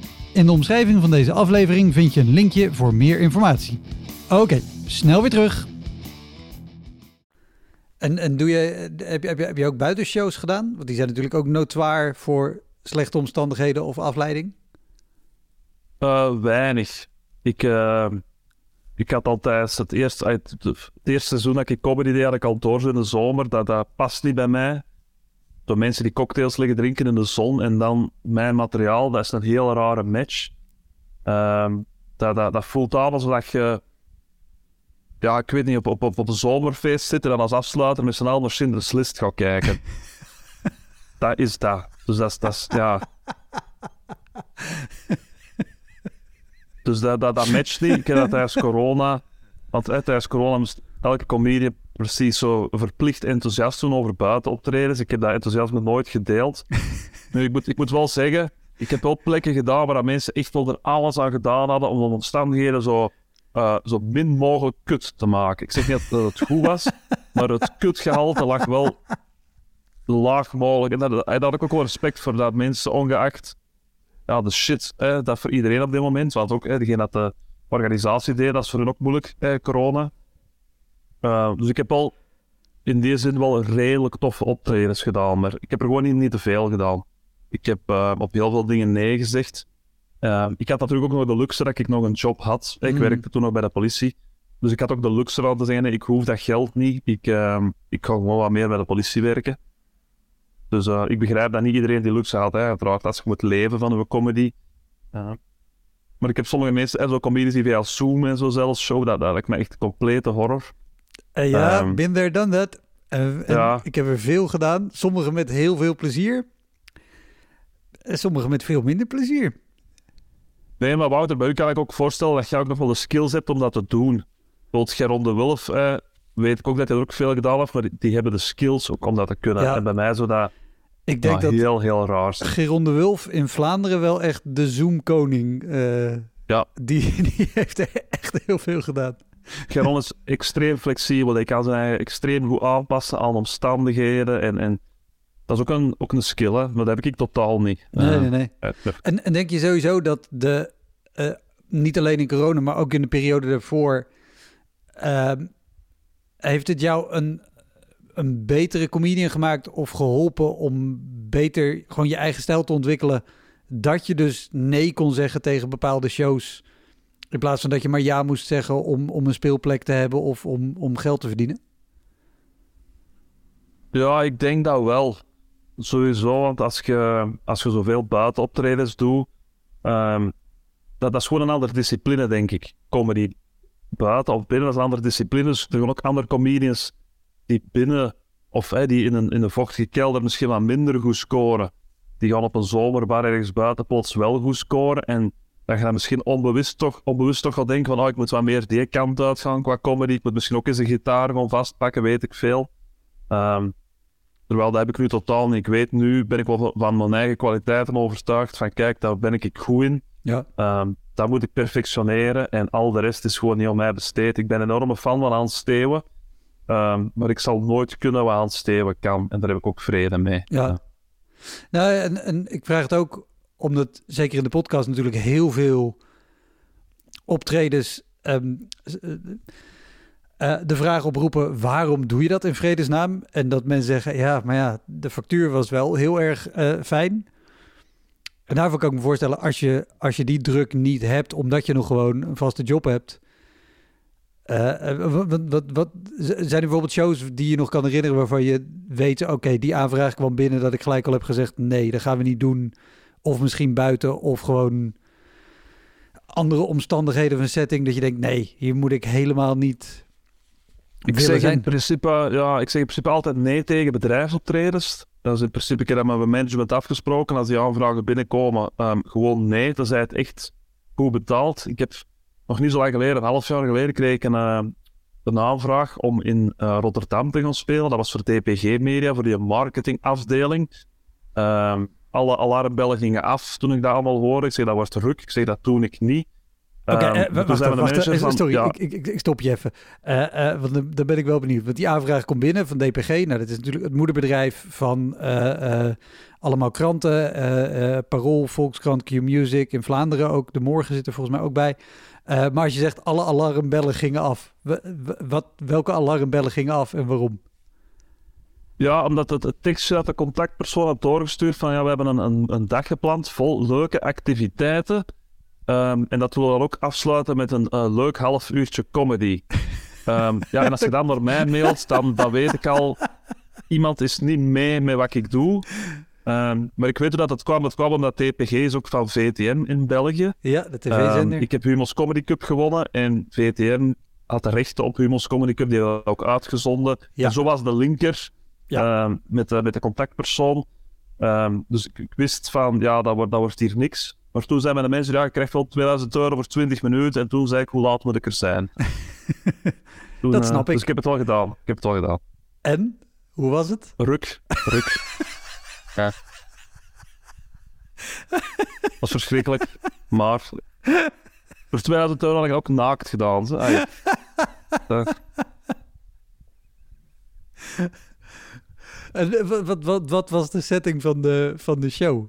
Speaker 1: In de omschrijving van deze aflevering vind je een linkje voor meer informatie. Oké, snel weer terug. En, en doe je, heb, je, heb, je, heb je ook buitenshows gedaan? Want die zijn natuurlijk ook notoir voor slechte omstandigheden of afleiding?
Speaker 2: Uh, weinig. Ik, uh, ik had al tijdens het eerste, het eerste seizoen dat ik comedy deed, had ik al door in de zomer. Dat, dat past niet bij mij. Mensen die cocktails liggen drinken in de zon en dan mijn materiaal, dat is een heel rare match. Ehm, dat, dat, dat voelt aan alsof je, ja, ik weet niet, op, op, op, een zomerfeest zit en dan als afsluiter met z'n allen naar Schindler's List gaat kijken. (laughs) dat is dat. Dus dat is, dat is ja... Dus dat, dat, dat matcht niet. Ik heb dat tijdens corona. Want hè, tijdens corona moest elke comedian precies zo verplicht enthousiast doen over buiten optredens. Ik heb dat enthousiasme nooit gedeeld. (laughs) nu, ik moet, ik moet wel zeggen, ik heb wel plekken gedaan waar mensen echt wel er alles aan gedaan hadden om de omstandigheden zo, uh, zo min mogelijk kut te maken. Ik zeg niet dat het goed was, (laughs) maar het kutgehalte lag wel laag mogelijk. En daar, daar had ik ook wel respect voor dat mensen, ongeacht ja, de shit dat voor iedereen op dit moment. Want ook degene dat de organisatie deed, dat is voor hen ook moeilijk, corona. Uh, dus ik heb al in die zin wel redelijk toffe optredens gedaan, maar ik heb er gewoon niet, niet te veel gedaan. Ik heb uh, op heel veel dingen nee gezegd. Uh, ik had natuurlijk ook nog de luxe dat ik nog een job had. Ik mm. werkte toen nog bij de politie. Dus ik had ook de luxe om te zeggen, ik hoef dat geld niet. Ik, ik ga gewoon wat meer bij de politie werken. Dus ik begrijp dat niet iedereen die luxe had. Hè. Uiteraard, als je moet leven van een comedy. Maar ik heb sommige mensen, en zo comedies die via Zoom en zo zelfs show, dat, dat lijkt me echt complete horror.
Speaker 1: Ja, um, there, done that. ja. Ik heb er veel gedaan. Sommige met heel veel plezier. En sommige met veel minder plezier.
Speaker 2: Nee, maar Wouter, bij u kan ik ook voorstellen dat je ook nog wel de skills hebt om dat te doen. Bijvoorbeeld Geron de Wulf, weet ik ook dat hij er ook veel gedaan heeft, maar die, die hebben de skills ook om dat te kunnen. Ja. En bij mij zo dat
Speaker 1: ik denk dat
Speaker 2: heel, heel raar.
Speaker 1: Geron de Wulf in Vlaanderen wel echt de Zoom-koning. Uh,
Speaker 2: ja.
Speaker 1: Die, (laughs) die heeft echt heel veel gedaan.
Speaker 2: Geron is extreem flexibel. Hij kan zich extreem goed aanpassen aan omstandigheden. En, en dat is ook een, ook een skill, hè? maar dat heb ik totaal niet.
Speaker 1: Nee, nee, nee. En, en denk je sowieso dat de, uh, niet alleen in corona, maar ook in de periode daarvoor, uh, heeft het jou een, een betere comedian gemaakt of geholpen om beter gewoon je eigen stijl te ontwikkelen? Dat je dus nee kon zeggen tegen bepaalde shows. In plaats van dat je maar ja moest zeggen om, om een speelplek te hebben of om, om geld te verdienen?
Speaker 2: Ja, ik denk dat wel. Sowieso, want als je, als je zoveel buitenoptredens doet, um, dat, dat is gewoon een andere discipline, denk ik. Comedy buiten of binnen, dat is een andere discipline. Dus er zijn ook andere comedians die binnen of die in een, in een vochtige kelder misschien wat minder goed scoren. Die gaan op een zomerbar ergens buiten plots wel goed scoren. En dan ga je misschien onbewust toch, onbewust toch wel denken van oh, ik moet wat meer die kant uitgaan qua comedy. Ik moet misschien ook eens een gitaar gewoon vastpakken, weet ik veel. Um, terwijl dat heb ik nu totaal niet. Ik weet nu, ben ik wel van mijn eigen kwaliteiten overtuigd. Van kijk, daar ben ik goed in.
Speaker 1: Ja.
Speaker 2: Um, dat moet ik perfectioneren. En al de rest is gewoon niet om mij besteed. Ik ben een enorme fan van Hans Steeuwen. Um, maar ik zal nooit kunnen wat Hans Steeuwen kan. En daar heb ik ook vrede mee.
Speaker 1: Ja. Nou, en, en ik vraag het ook omdat, zeker in de podcast, natuurlijk heel veel optredens um, uh, de vraag oproepen: waarom doe je dat in vredesnaam? En dat mensen zeggen: ja, maar ja, de factuur was wel heel erg fijn. En daarvoor kan ik me voorstellen, als je, als je die druk niet hebt, omdat je nog gewoon een vaste job hebt. Wat, wat, wat, zijn er bijvoorbeeld shows die je nog kan herinneren waarvan je weet, oké, die aanvraag kwam binnen dat ik gelijk al heb gezegd, nee, dat gaan we niet doen. Of misschien buiten, of gewoon andere omstandigheden of een setting dat je denkt, nee, hier moet ik helemaal niet.
Speaker 2: Ik zeg, in principe, ja, ik zeg in principe altijd nee tegen bedrijfsoptredens. Dat is in principe, ik heb dat met mijn management afgesproken. Als die aanvragen binnenkomen, um, gewoon nee. Dan zijn het echt goed betaald. Ik heb nog niet zo lang geleden, een half jaar geleden, kreeg ik een, uh, een aanvraag om in uh, Rotterdam te gaan spelen. Dat was voor DPG Media, voor die marketingafdeling. Uh, alle alarmbellen gingen af toen ik dat allemaal hoorde. Ik zei, dat was druk. Ik zei, dat toen ik niet.
Speaker 1: Oké, okay, wacht, wacht, wacht sorry, ja. ik, ik, ik, stop je even. Uh, uh, want dan ben ik wel benieuwd. Want die aanvraag komt binnen van DPG. Nou, dat is natuurlijk het moederbedrijf van allemaal kranten. Parool, Volkskrant, Q-Music. In Vlaanderen ook. De Morgen zit er volgens mij ook bij. maar als je zegt alle alarmbellen gingen af. Wat, welke alarmbellen gingen af en waarom?
Speaker 2: Ja, omdat het, het tekstje dat de contactpersoon had doorgestuurd van ja, we hebben een, een, een dag gepland vol leuke activiteiten Ehm, en dat willen we dan ook afsluiten met een eh, leuk half uurtje comedy. Ehm, ja, en als je dan door mij mailt, dan, dan weet ik al... Iemand is niet mee met wat ik doe. Ehm, maar ik weet hoe dat het kwam. Dat kwam omdat TPG is ook van VTM in België.
Speaker 1: Ja, de tv-zender.
Speaker 2: ik heb Humo's Comedy Cup gewonnen en VTM had de rechten op Humo's Comedy Cup. Die hebben we ook uitgezonden.
Speaker 1: Ja.
Speaker 2: En zo was de linker
Speaker 1: Ja.
Speaker 2: ehm, met, de, met de contactpersoon. Ehm, dus ik, ik wist van, ja, dat wordt, dat wordt hier niks. Maar toen zeiden de mensen, ja, je krijgt wel 2000 euro voor 20 minuten. En toen zei ik, hoe laat moet ik er zijn? (laughs) Toen,
Speaker 1: Dat
Speaker 2: eh,
Speaker 1: snap ik.
Speaker 2: Dus ik heb het wel gedaan. Ik heb het wel gedaan.
Speaker 1: En? Hoe was het?
Speaker 2: Ruk, ruk. (laughs) ja. was verschrikkelijk. Maar voor 2000 euro had ik ook naakt gedaan. Zo. (laughs)
Speaker 1: En eh, wat, wat, wat, was de setting van de, van de show?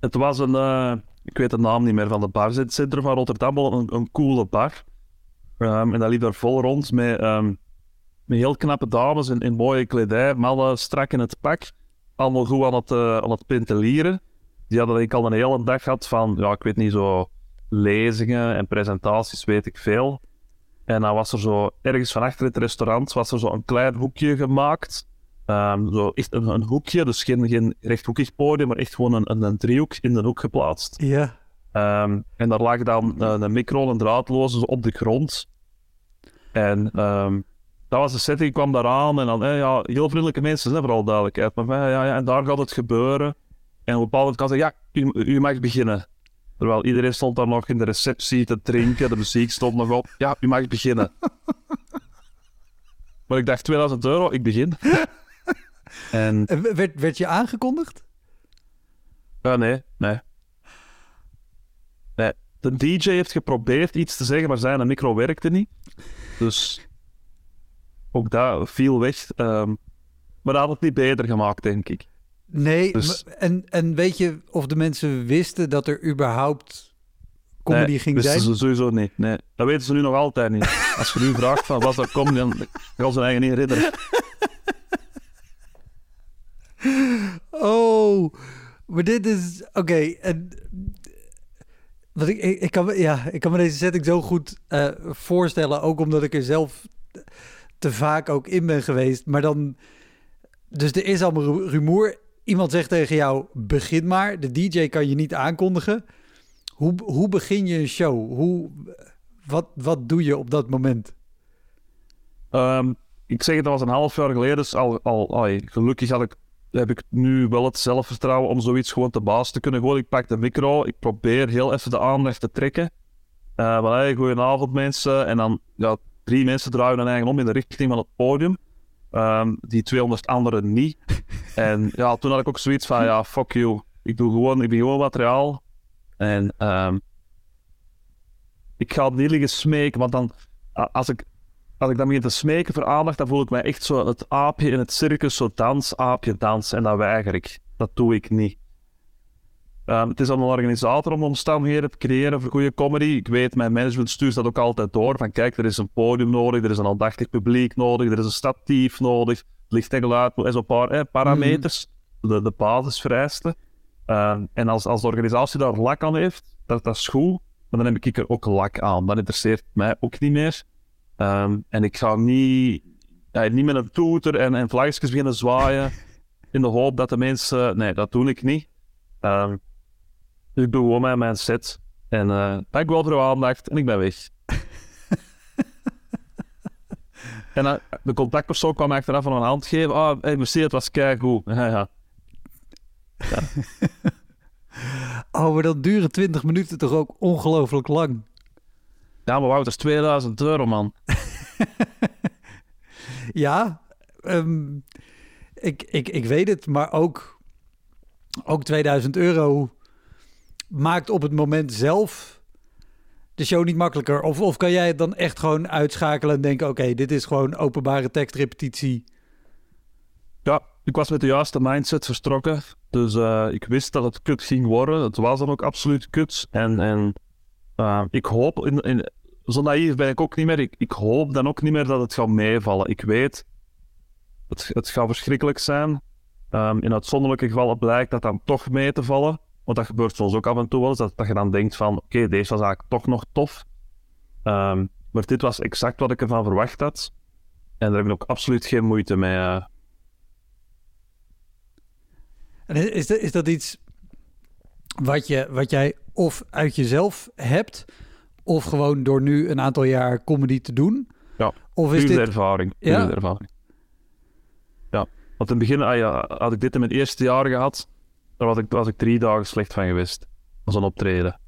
Speaker 2: Het was een, eh, ik weet de naam niet meer van de bar. Het centrum van Rotterdam, een, een coole bar. Ehm, en dat liep daar vol rond met, ehm, met heel knappe dames in, in mooie kledij, mallen strak in het pak. Allemaal goed aan het, eh, aan het pentelieren. Die hadden ik al een hele dag gehad van, ja, ik weet niet, zo lezingen en presentaties, weet ik veel. En dan was er zo, ergens van achter het restaurant, was er zo een klein hoekje gemaakt. Ehm, zo echt een, een hoekje, dus geen, geen rechthoekig podium, maar echt gewoon een, een, een driehoek in de hoek geplaatst.
Speaker 1: Ja.
Speaker 2: Ehm, en daar lag dan eh, een micro, een draadloze, op de grond. En ehm, dat was de setting, ik kwam daar aan en dan, eh, ja, heel vriendelijke mensen, hè, vooral duidelijkheid. Maar ja, ja, ja, en daar gaat het gebeuren. En op een bepaald moment kan ze zeggen, ja, u, u mag beginnen. Terwijl iedereen stond daar nog in de receptie te drinken, de muziek stond nog op. Ja, u mag beginnen. (laughs) maar ik dacht, 2000 euro, ik begin. En
Speaker 1: En w- werd, werd je aangekondigd?
Speaker 2: Ja, nee, nee. Nee, de DJ heeft geprobeerd iets te zeggen, maar zijn micro werkte niet. Dus ook dat viel weg. ehm, maar dat had het niet beter gemaakt, denk ik.
Speaker 1: Nee.
Speaker 2: Dus-
Speaker 1: En, en weet je of de mensen wisten dat er überhaupt comedy
Speaker 2: nee,
Speaker 1: ging
Speaker 2: wisten
Speaker 1: zijn?
Speaker 2: ze sowieso niet. Nee, dat weten ze nu nog altijd niet. (laughs) Als je nu vraagt van was dat comedy, dan gaan ze eigen niet herinneren.
Speaker 1: Oh, maar dit is... Oké, en... Wat ik, ik, kan, ja, ik kan me deze setting zo goed eh, voorstellen. Ook omdat ik er zelf te vaak ook in ben geweest. Maar dan... Dus er is allemaal ru- rumoer. Iemand zegt tegen jou, begin maar. De DJ kan je niet aankondigen. Hoe, hoe begin je een show? Hoe, wat, wat doe je op dat moment?
Speaker 2: Ehm, ik zeg het, dat was een half jaar geleden. Dus al, al, ai, gelukkig had ik, heb ik nu wel het zelfvertrouwen om zoiets gewoon te baas te kunnen gooien. Ik pak de micro, ik probeer heel even de aandacht te trekken. Eh van, hey, goedenavond mensen. En dan, ja, drie mensen draaien dan eigenlijk om in de richting van het podium. Ehm, die 200 anderen niet. (laughs) en ja, toen had ik ook zoiets van, ja, fuck you. Ik doe gewoon, ik ben gewoon materiaal. En ehm, ik ga niet liggen smeken, want dan, als ik als ik dan begin te smeken voor aandacht, dan voel ik mij echt zo het aapje in het circus, zo dans, aapje, dans. En dat weiger ik. Dat doe ik niet. Ehm, het is aan een organisator om de omstandigheden te creëren voor goede comedy. Ik weet, mijn management stuurt dat ook altijd door. Van kijk, er is een podium nodig, er is een aandachtig publiek nodig, er is een statief nodig, licht en geluid, en zo'n paar eh, parameters, de, de basisvereisten. Ehm, en als, als de organisatie daar lak aan heeft, dat, dat is goed. Maar dan heb ik er ook lak aan. Dat interesseert mij ook niet meer. Ehm, en ik ga niet, ja, niet met een toeter en, en vlaggetjes beginnen zwaaien in de hoop dat de mensen... Nee, dat doe ik niet. Ehm, dus ik doe gewoon mijn, mijn set. En eh dank wel voor uw aandacht en ik ben weg. (laughs) en dan, de contactpersoon kwam achteraf van een hand geven. Ah, hey, merci, het was keigoed. (laughs) Ja, ja.
Speaker 1: Oh, maar dan duren 20 minuten toch ook ongelooflijk lang.
Speaker 2: Ja, maar Wout, dat is 2000 euro, man. (laughs)
Speaker 1: Ja, ehm, ik, ik, ik weet het, maar ook, ook 2000 euro maakt op het moment zelf de show niet makkelijker. Of, of kan jij het dan echt gewoon uitschakelen en denken: oké, dit is gewoon openbare tekstrepetitie.
Speaker 2: Ja, ik was met de juiste mindset vertrokken. Dus eh, ik wist dat het kut ging worden. Het was dan ook absoluut kut. En, en ik hoop, in, in, zo naïef ben ik ook niet meer. Ik, ik hoop dan ook niet meer dat het gaat meevallen. Ik weet, het, het gaat verschrikkelijk zijn. Ehm, in uitzonderlijke gevallen blijkt dat dan toch mee te vallen. Want dat gebeurt soms ook af en toe wel eens, dat, dat je dan denkt van, oké, deze was eigenlijk toch nog tof. Ehm, maar dit was exact wat ik ervan verwacht had. En daar heb ik ook absoluut geen moeite mee. eh.
Speaker 1: En is, dat, is dat iets wat, je, wat jij of uit jezelf hebt, of gewoon door nu een aantal jaar comedy te doen?
Speaker 2: Ja,
Speaker 1: Of is dit...
Speaker 2: ervaring.
Speaker 1: Ja?
Speaker 2: ervaring. Ja, want in het begin, ah ja, had ik dit in mijn eerste jaar gehad, dan was ik, was ik drie dagen slecht van geweest. Als een optreden.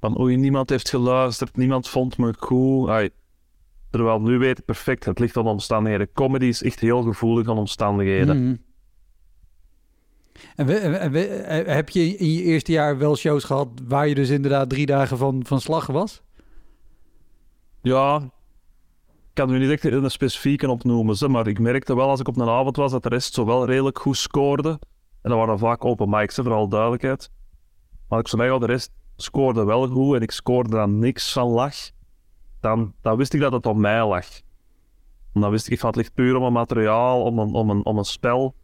Speaker 2: Van oei, niemand heeft geluisterd, niemand vond me goed. Ai. Terwijl nu weet ik perfect, het ligt aan omstandigheden. Comedy is echt heel gevoelig aan omstandigheden.
Speaker 1: Mhm. En, eh, heb je in je eerste jaar wel shows gehad waar je dus inderdaad drie dagen van, van slag was?
Speaker 2: Ja, ik kan nu niet echt een specifieke opnoemen, ze, maar ik merkte wel als ik op een avond was dat de rest zo wel redelijk goed scoorde. En dat waren vaak open mics, hè, voor alle duidelijkheid. Maar ik zou zeggen, de rest scoorde wel goed en ik scoorde dan niks van lach. Dan, dan wist ik dat het op mij lag. En dan wist ik van het ligt puur om een materiaal, om een, om een, om een spel.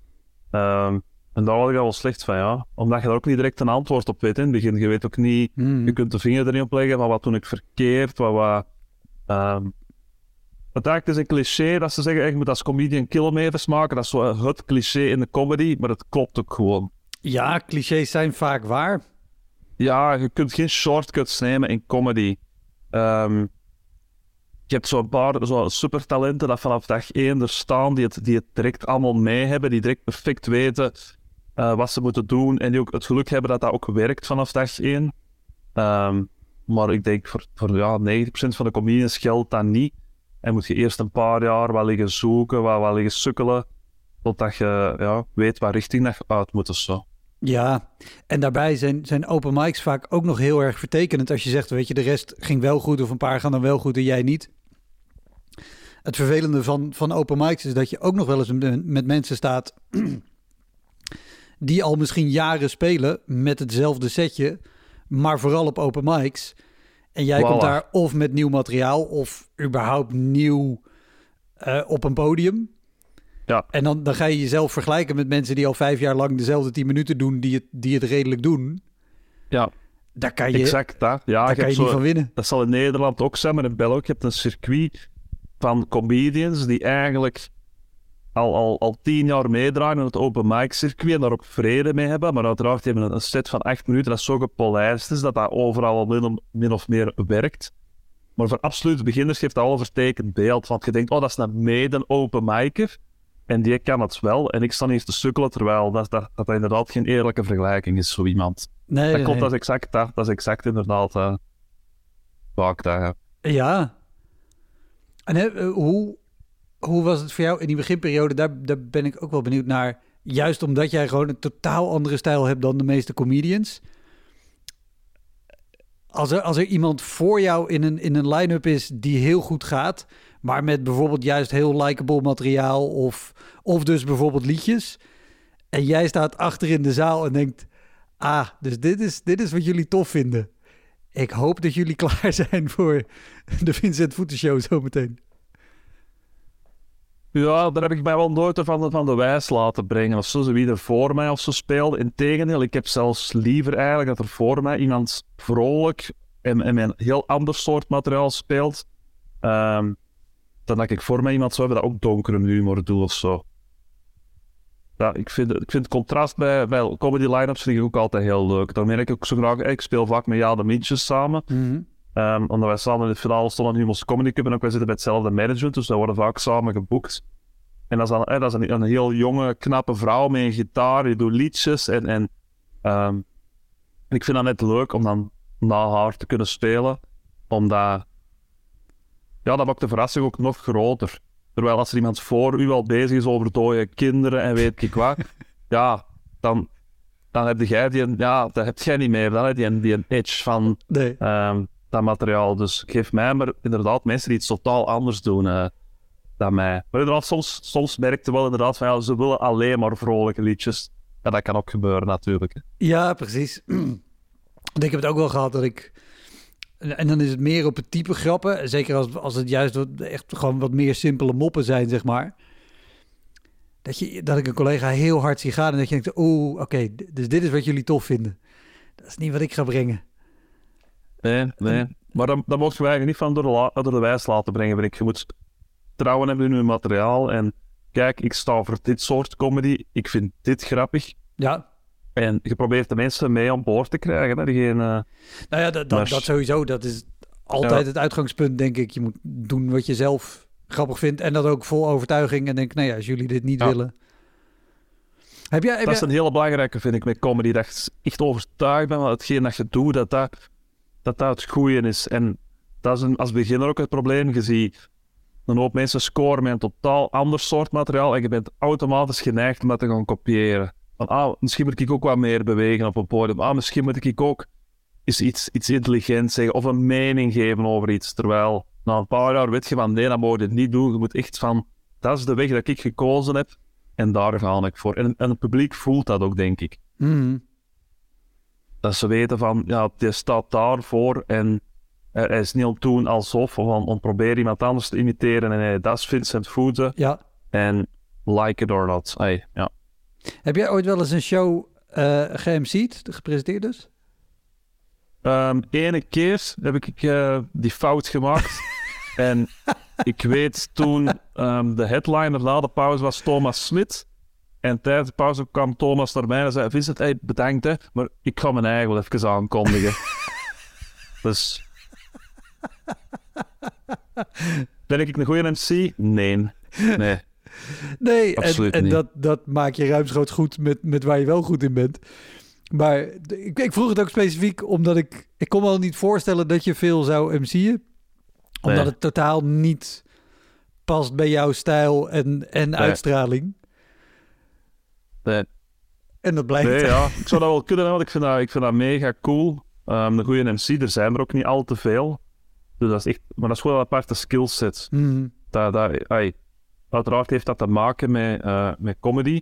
Speaker 2: Ehm, en daar was ik al wel slecht van, ja. Omdat je daar ook niet direct een antwoord op weet in het begin. Je weet ook niet
Speaker 1: Mhm.
Speaker 2: je kunt de vinger erin opleggen van wat doe ik verkeerd, wat... wat ehm, het eigenlijk is een cliché dat ze zeggen, je moet als comedian kilometers maken. Dat is zo het cliché in de comedy, maar het klopt ook gewoon.
Speaker 1: Ja, clichés zijn vaak waar.
Speaker 2: Ja, je kunt geen shortcuts nemen in comedy. Ehm, je hebt zo'n paar zo supertalenten dat vanaf dag één er staan, die het, die het direct allemaal mee hebben, die direct perfect weten eh, wat ze moeten doen en die ook het geluk hebben dat dat ook werkt vanaf dag één. Ehm, maar ik denk voor, ja, 90% van de comedians geldt dat niet. En moet je eerst een paar jaar wat liggen zoeken, wat, wat liggen sukkelen, totdat je ja, weet waar richting je uit moet zo.
Speaker 1: Ja, en daarbij zijn, zijn open mics vaak ook nog heel erg vertekenend. Als je zegt, weet je, de rest ging wel goed of een paar gaan dan wel goed en jij niet. Het vervelende van, van open mics is dat je ook nog wel eens met mensen staat die al misschien jaren spelen met hetzelfde setje, maar vooral op open mics. En jij komt daar of met nieuw materiaal of überhaupt nieuw eh, op een podium.
Speaker 2: Ja.
Speaker 1: En dan, dan ga je jezelf vergelijken met mensen die al vijf jaar lang dezelfde tien minuten doen, die het, die het redelijk doen.
Speaker 2: Ja,
Speaker 1: Daar kan je,
Speaker 2: exact dat. Ja,
Speaker 1: daar
Speaker 2: je
Speaker 1: kan
Speaker 2: hebt
Speaker 1: je niet van winnen.
Speaker 2: Dat zal in Nederland ook zijn, maar in België heb je een circuit van comedians die eigenlijk al, al, al tien jaar meedraaien in het open mic circuit en daar ook vrede mee hebben. Maar uiteraard hebben een set van acht minuten dat zo gepolijst is dat dat overal al min, min of meer werkt. Maar voor absolute beginners geeft dat al een vertekend beeld. Want je denkt, oh, dat is een mede open micer. En die kan het wel. En ik sta hier te sukkelen, terwijl dat, dat, dat inderdaad geen eerlijke vergelijking is, zo iemand.
Speaker 1: Nee,
Speaker 2: Dat klopt,
Speaker 1: nee.
Speaker 2: dat is exact dat. Dat is exact inderdaad eh waar ik dat.
Speaker 1: Ja. En eh, hoe, hoe was het voor jou in die beginperiode? Daar, daar ben ik ook wel benieuwd naar. Juist omdat jij gewoon een totaal andere stijl hebt dan de meeste comedians. Als er, iemand voor jou in een, in een line-up is die heel goed gaat, maar met bijvoorbeeld juist heel likable materiaal of, of dus bijvoorbeeld liedjes. En jij staat achter in de zaal en denkt, ah, dus dit is, dit is wat jullie tof vinden. Ik hoop dat jullie (laughs) klaar zijn voor de Vincent Voeten Show zometeen.
Speaker 2: Ja, daar heb ik mij wel nooit van de, van de wijs laten brengen. Of zo, wie er voor mij of zo speelde. Integendeel, ik heb zelfs liever eigenlijk dat er voor mij iemand vrolijk en, en een heel ander soort materiaal speelt. ehm, dan dat ik voor mij iemand zou hebben dat ook donkere humor doet of zo. Ja, ik vind, ik vind het contrast bij, bij comedy line-ups vind ik ook altijd heel leuk. Dan merk ik ook zo graag, ik speel vaak met Jade Mintjes samen. Ehm, omdat wij samen in de finale stonden aan Humos Comedy Club en ook wij zitten bij hetzelfde management, dus wij worden vaak samen geboekt. En dat is, dan, eh, dat is een, een heel jonge, knappe vrouw met een gitaar, die doet liedjes. En, en, ehm, en ik vind dat net leuk om dan na haar te kunnen spelen, omdat ja, dat maakt de verrassing ook nog groter. Terwijl als er iemand voor u al bezig is over dode kinderen en weet ik wat, (laughs) ja, dan, dan heb jij die, ja, dat heb jij niet meer. Dan heb je die, die een edge van,
Speaker 1: Nee.
Speaker 2: ehm, dat materiaal. Dus geef mij maar inderdaad mensen die iets totaal anders doen eh, dan mij. Maar inderdaad, soms, soms merkte wel inderdaad van ja, ze willen alleen maar vrolijke liedjes. Ja, dat kan ook gebeuren natuurlijk.
Speaker 1: Ja, precies. (clears throat) Ik heb het ook wel gehad dat ik... En en dan is het meer op het type grappen. Zeker als, als het juist echt gewoon wat meer simpele moppen zijn, zeg maar. dat, je, dat ik een collega heel hard zie gaan en dat je denkt, oeh, oké, dus dit is wat jullie tof vinden. Dat is niet wat ik ga brengen.
Speaker 2: Nee, nee. Maar dan, dan mocht je eigenlijk niet van door de, la, door de wijs laten brengen, vind ik. Je moet trouwen hebben in je materiaal en kijk, ik sta voor dit soort comedy, ik vind dit grappig.
Speaker 1: Ja.
Speaker 2: En je probeert de mensen mee aan boord te krijgen. Hè? Geen, uh...
Speaker 1: Nou ja, dat, dat, dat, sowieso. Dat is altijd het uitgangspunt, denk ik. Je moet doen wat je zelf grappig vindt. En dat ook vol overtuiging. En denk, nou ja, als jullie dit niet willen. Heb jij, heb
Speaker 2: dat is een hele belangrijke, vind ik, met comedy. Dat je echt overtuigd bent van hetgeen dat je doet, dat dat, dat, dat het goede is. En dat is als beginner ook het probleem. Je ziet een hoop mensen scoren met een totaal ander soort materiaal. En je bent automatisch geneigd om dat te gaan kopiëren. Van, ah, misschien moet ik ook wat meer bewegen op een podium. Ah, misschien moet ik ook iets, iets intelligents zeggen of een mening geven over iets. Terwijl na een paar jaar weet je van, nee, dat moet je niet doen. Je moet echt van, dat is de weg dat ik gekozen heb en daar ga ik voor. En, en het publiek voelt dat ook, denk ik.
Speaker 1: Mm.
Speaker 2: Dat ze weten van, ja, die staat daarvoor en hij is niet om doen alsof, of om, proberen iemand anders te imiteren. En hey, dat is Vincent Voeten.
Speaker 1: Ja.
Speaker 2: En like it or not. Hey, ja.
Speaker 1: Heb jij ooit wel eens een show uh, gepresenteerd dus?
Speaker 2: Um, ene keer heb ik uh, die fout gemaakt. (laughs) en ik weet toen um, de headliner na de pauze was Thomas Smit. En tijdens de pauze kwam Thomas naar mij en zei: Vincent, hey, bedankt hè, maar ik ga mijn eigen wel even aankondigen. (laughs) dus. Ben ik een goede MC? Nee. Nee.
Speaker 1: Nee, en, en dat, dat maak je ruimschoots goed met, met waar je wel goed in bent. Maar ik, ik, vroeg het ook specifiek omdat ik... Ik kon me al niet voorstellen dat je veel zou MC'en. Omdat het totaal niet past bij jouw stijl en, en uitstraling.
Speaker 2: Nee.
Speaker 1: En dat blijkt.
Speaker 2: Nee, ja. Ik zou dat wel kunnen, want ik vind dat, ik vind dat mega cool. Um, de goede MC, er zijn er ook niet al te veel. Dus dat is echt... Maar dat is gewoon een aparte skillset.
Speaker 1: Mm.
Speaker 2: Dat, dat, ay, Uiteraard heeft dat te maken met, uh, met comedy.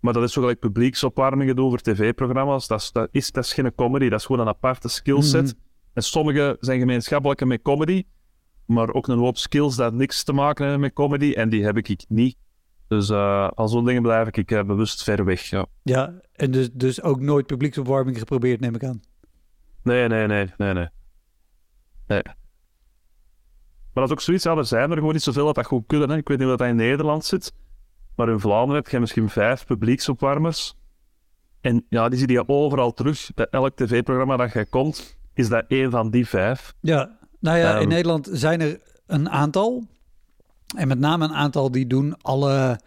Speaker 2: Maar dat is zo gelijk publieksopwarmingen doen voor tv-programma's. Dat is, dat, is, dat is geen comedy, dat is gewoon een aparte skillset. Mm En sommige zijn gemeenschappelijke met comedy, maar ook een hoop skills dat niks te maken hebben met comedy. En die heb ik niet. Dus uh, al zo'n dingen blijf ik uh, bewust ver weg. Ja,
Speaker 1: ja en dus, dus ook nooit publieksopwarming geprobeerd, neem ik aan.
Speaker 2: Nee, nee, nee, nee, nee. Nee. Maar dat is ook zoiets, ja, er zijn er gewoon niet zoveel dat dat goed kunnen. Hè. Ik weet niet of dat in Nederland zit, maar in Vlaanderen heb je misschien vijf publieksopwarmers. En ja, die zie je overal terug. Bij elk tv-programma dat jij komt, is dat één van die vijf.
Speaker 1: Ja, nou ja, in ehm, Nederland zijn er een aantal. En met name een aantal die doen alle,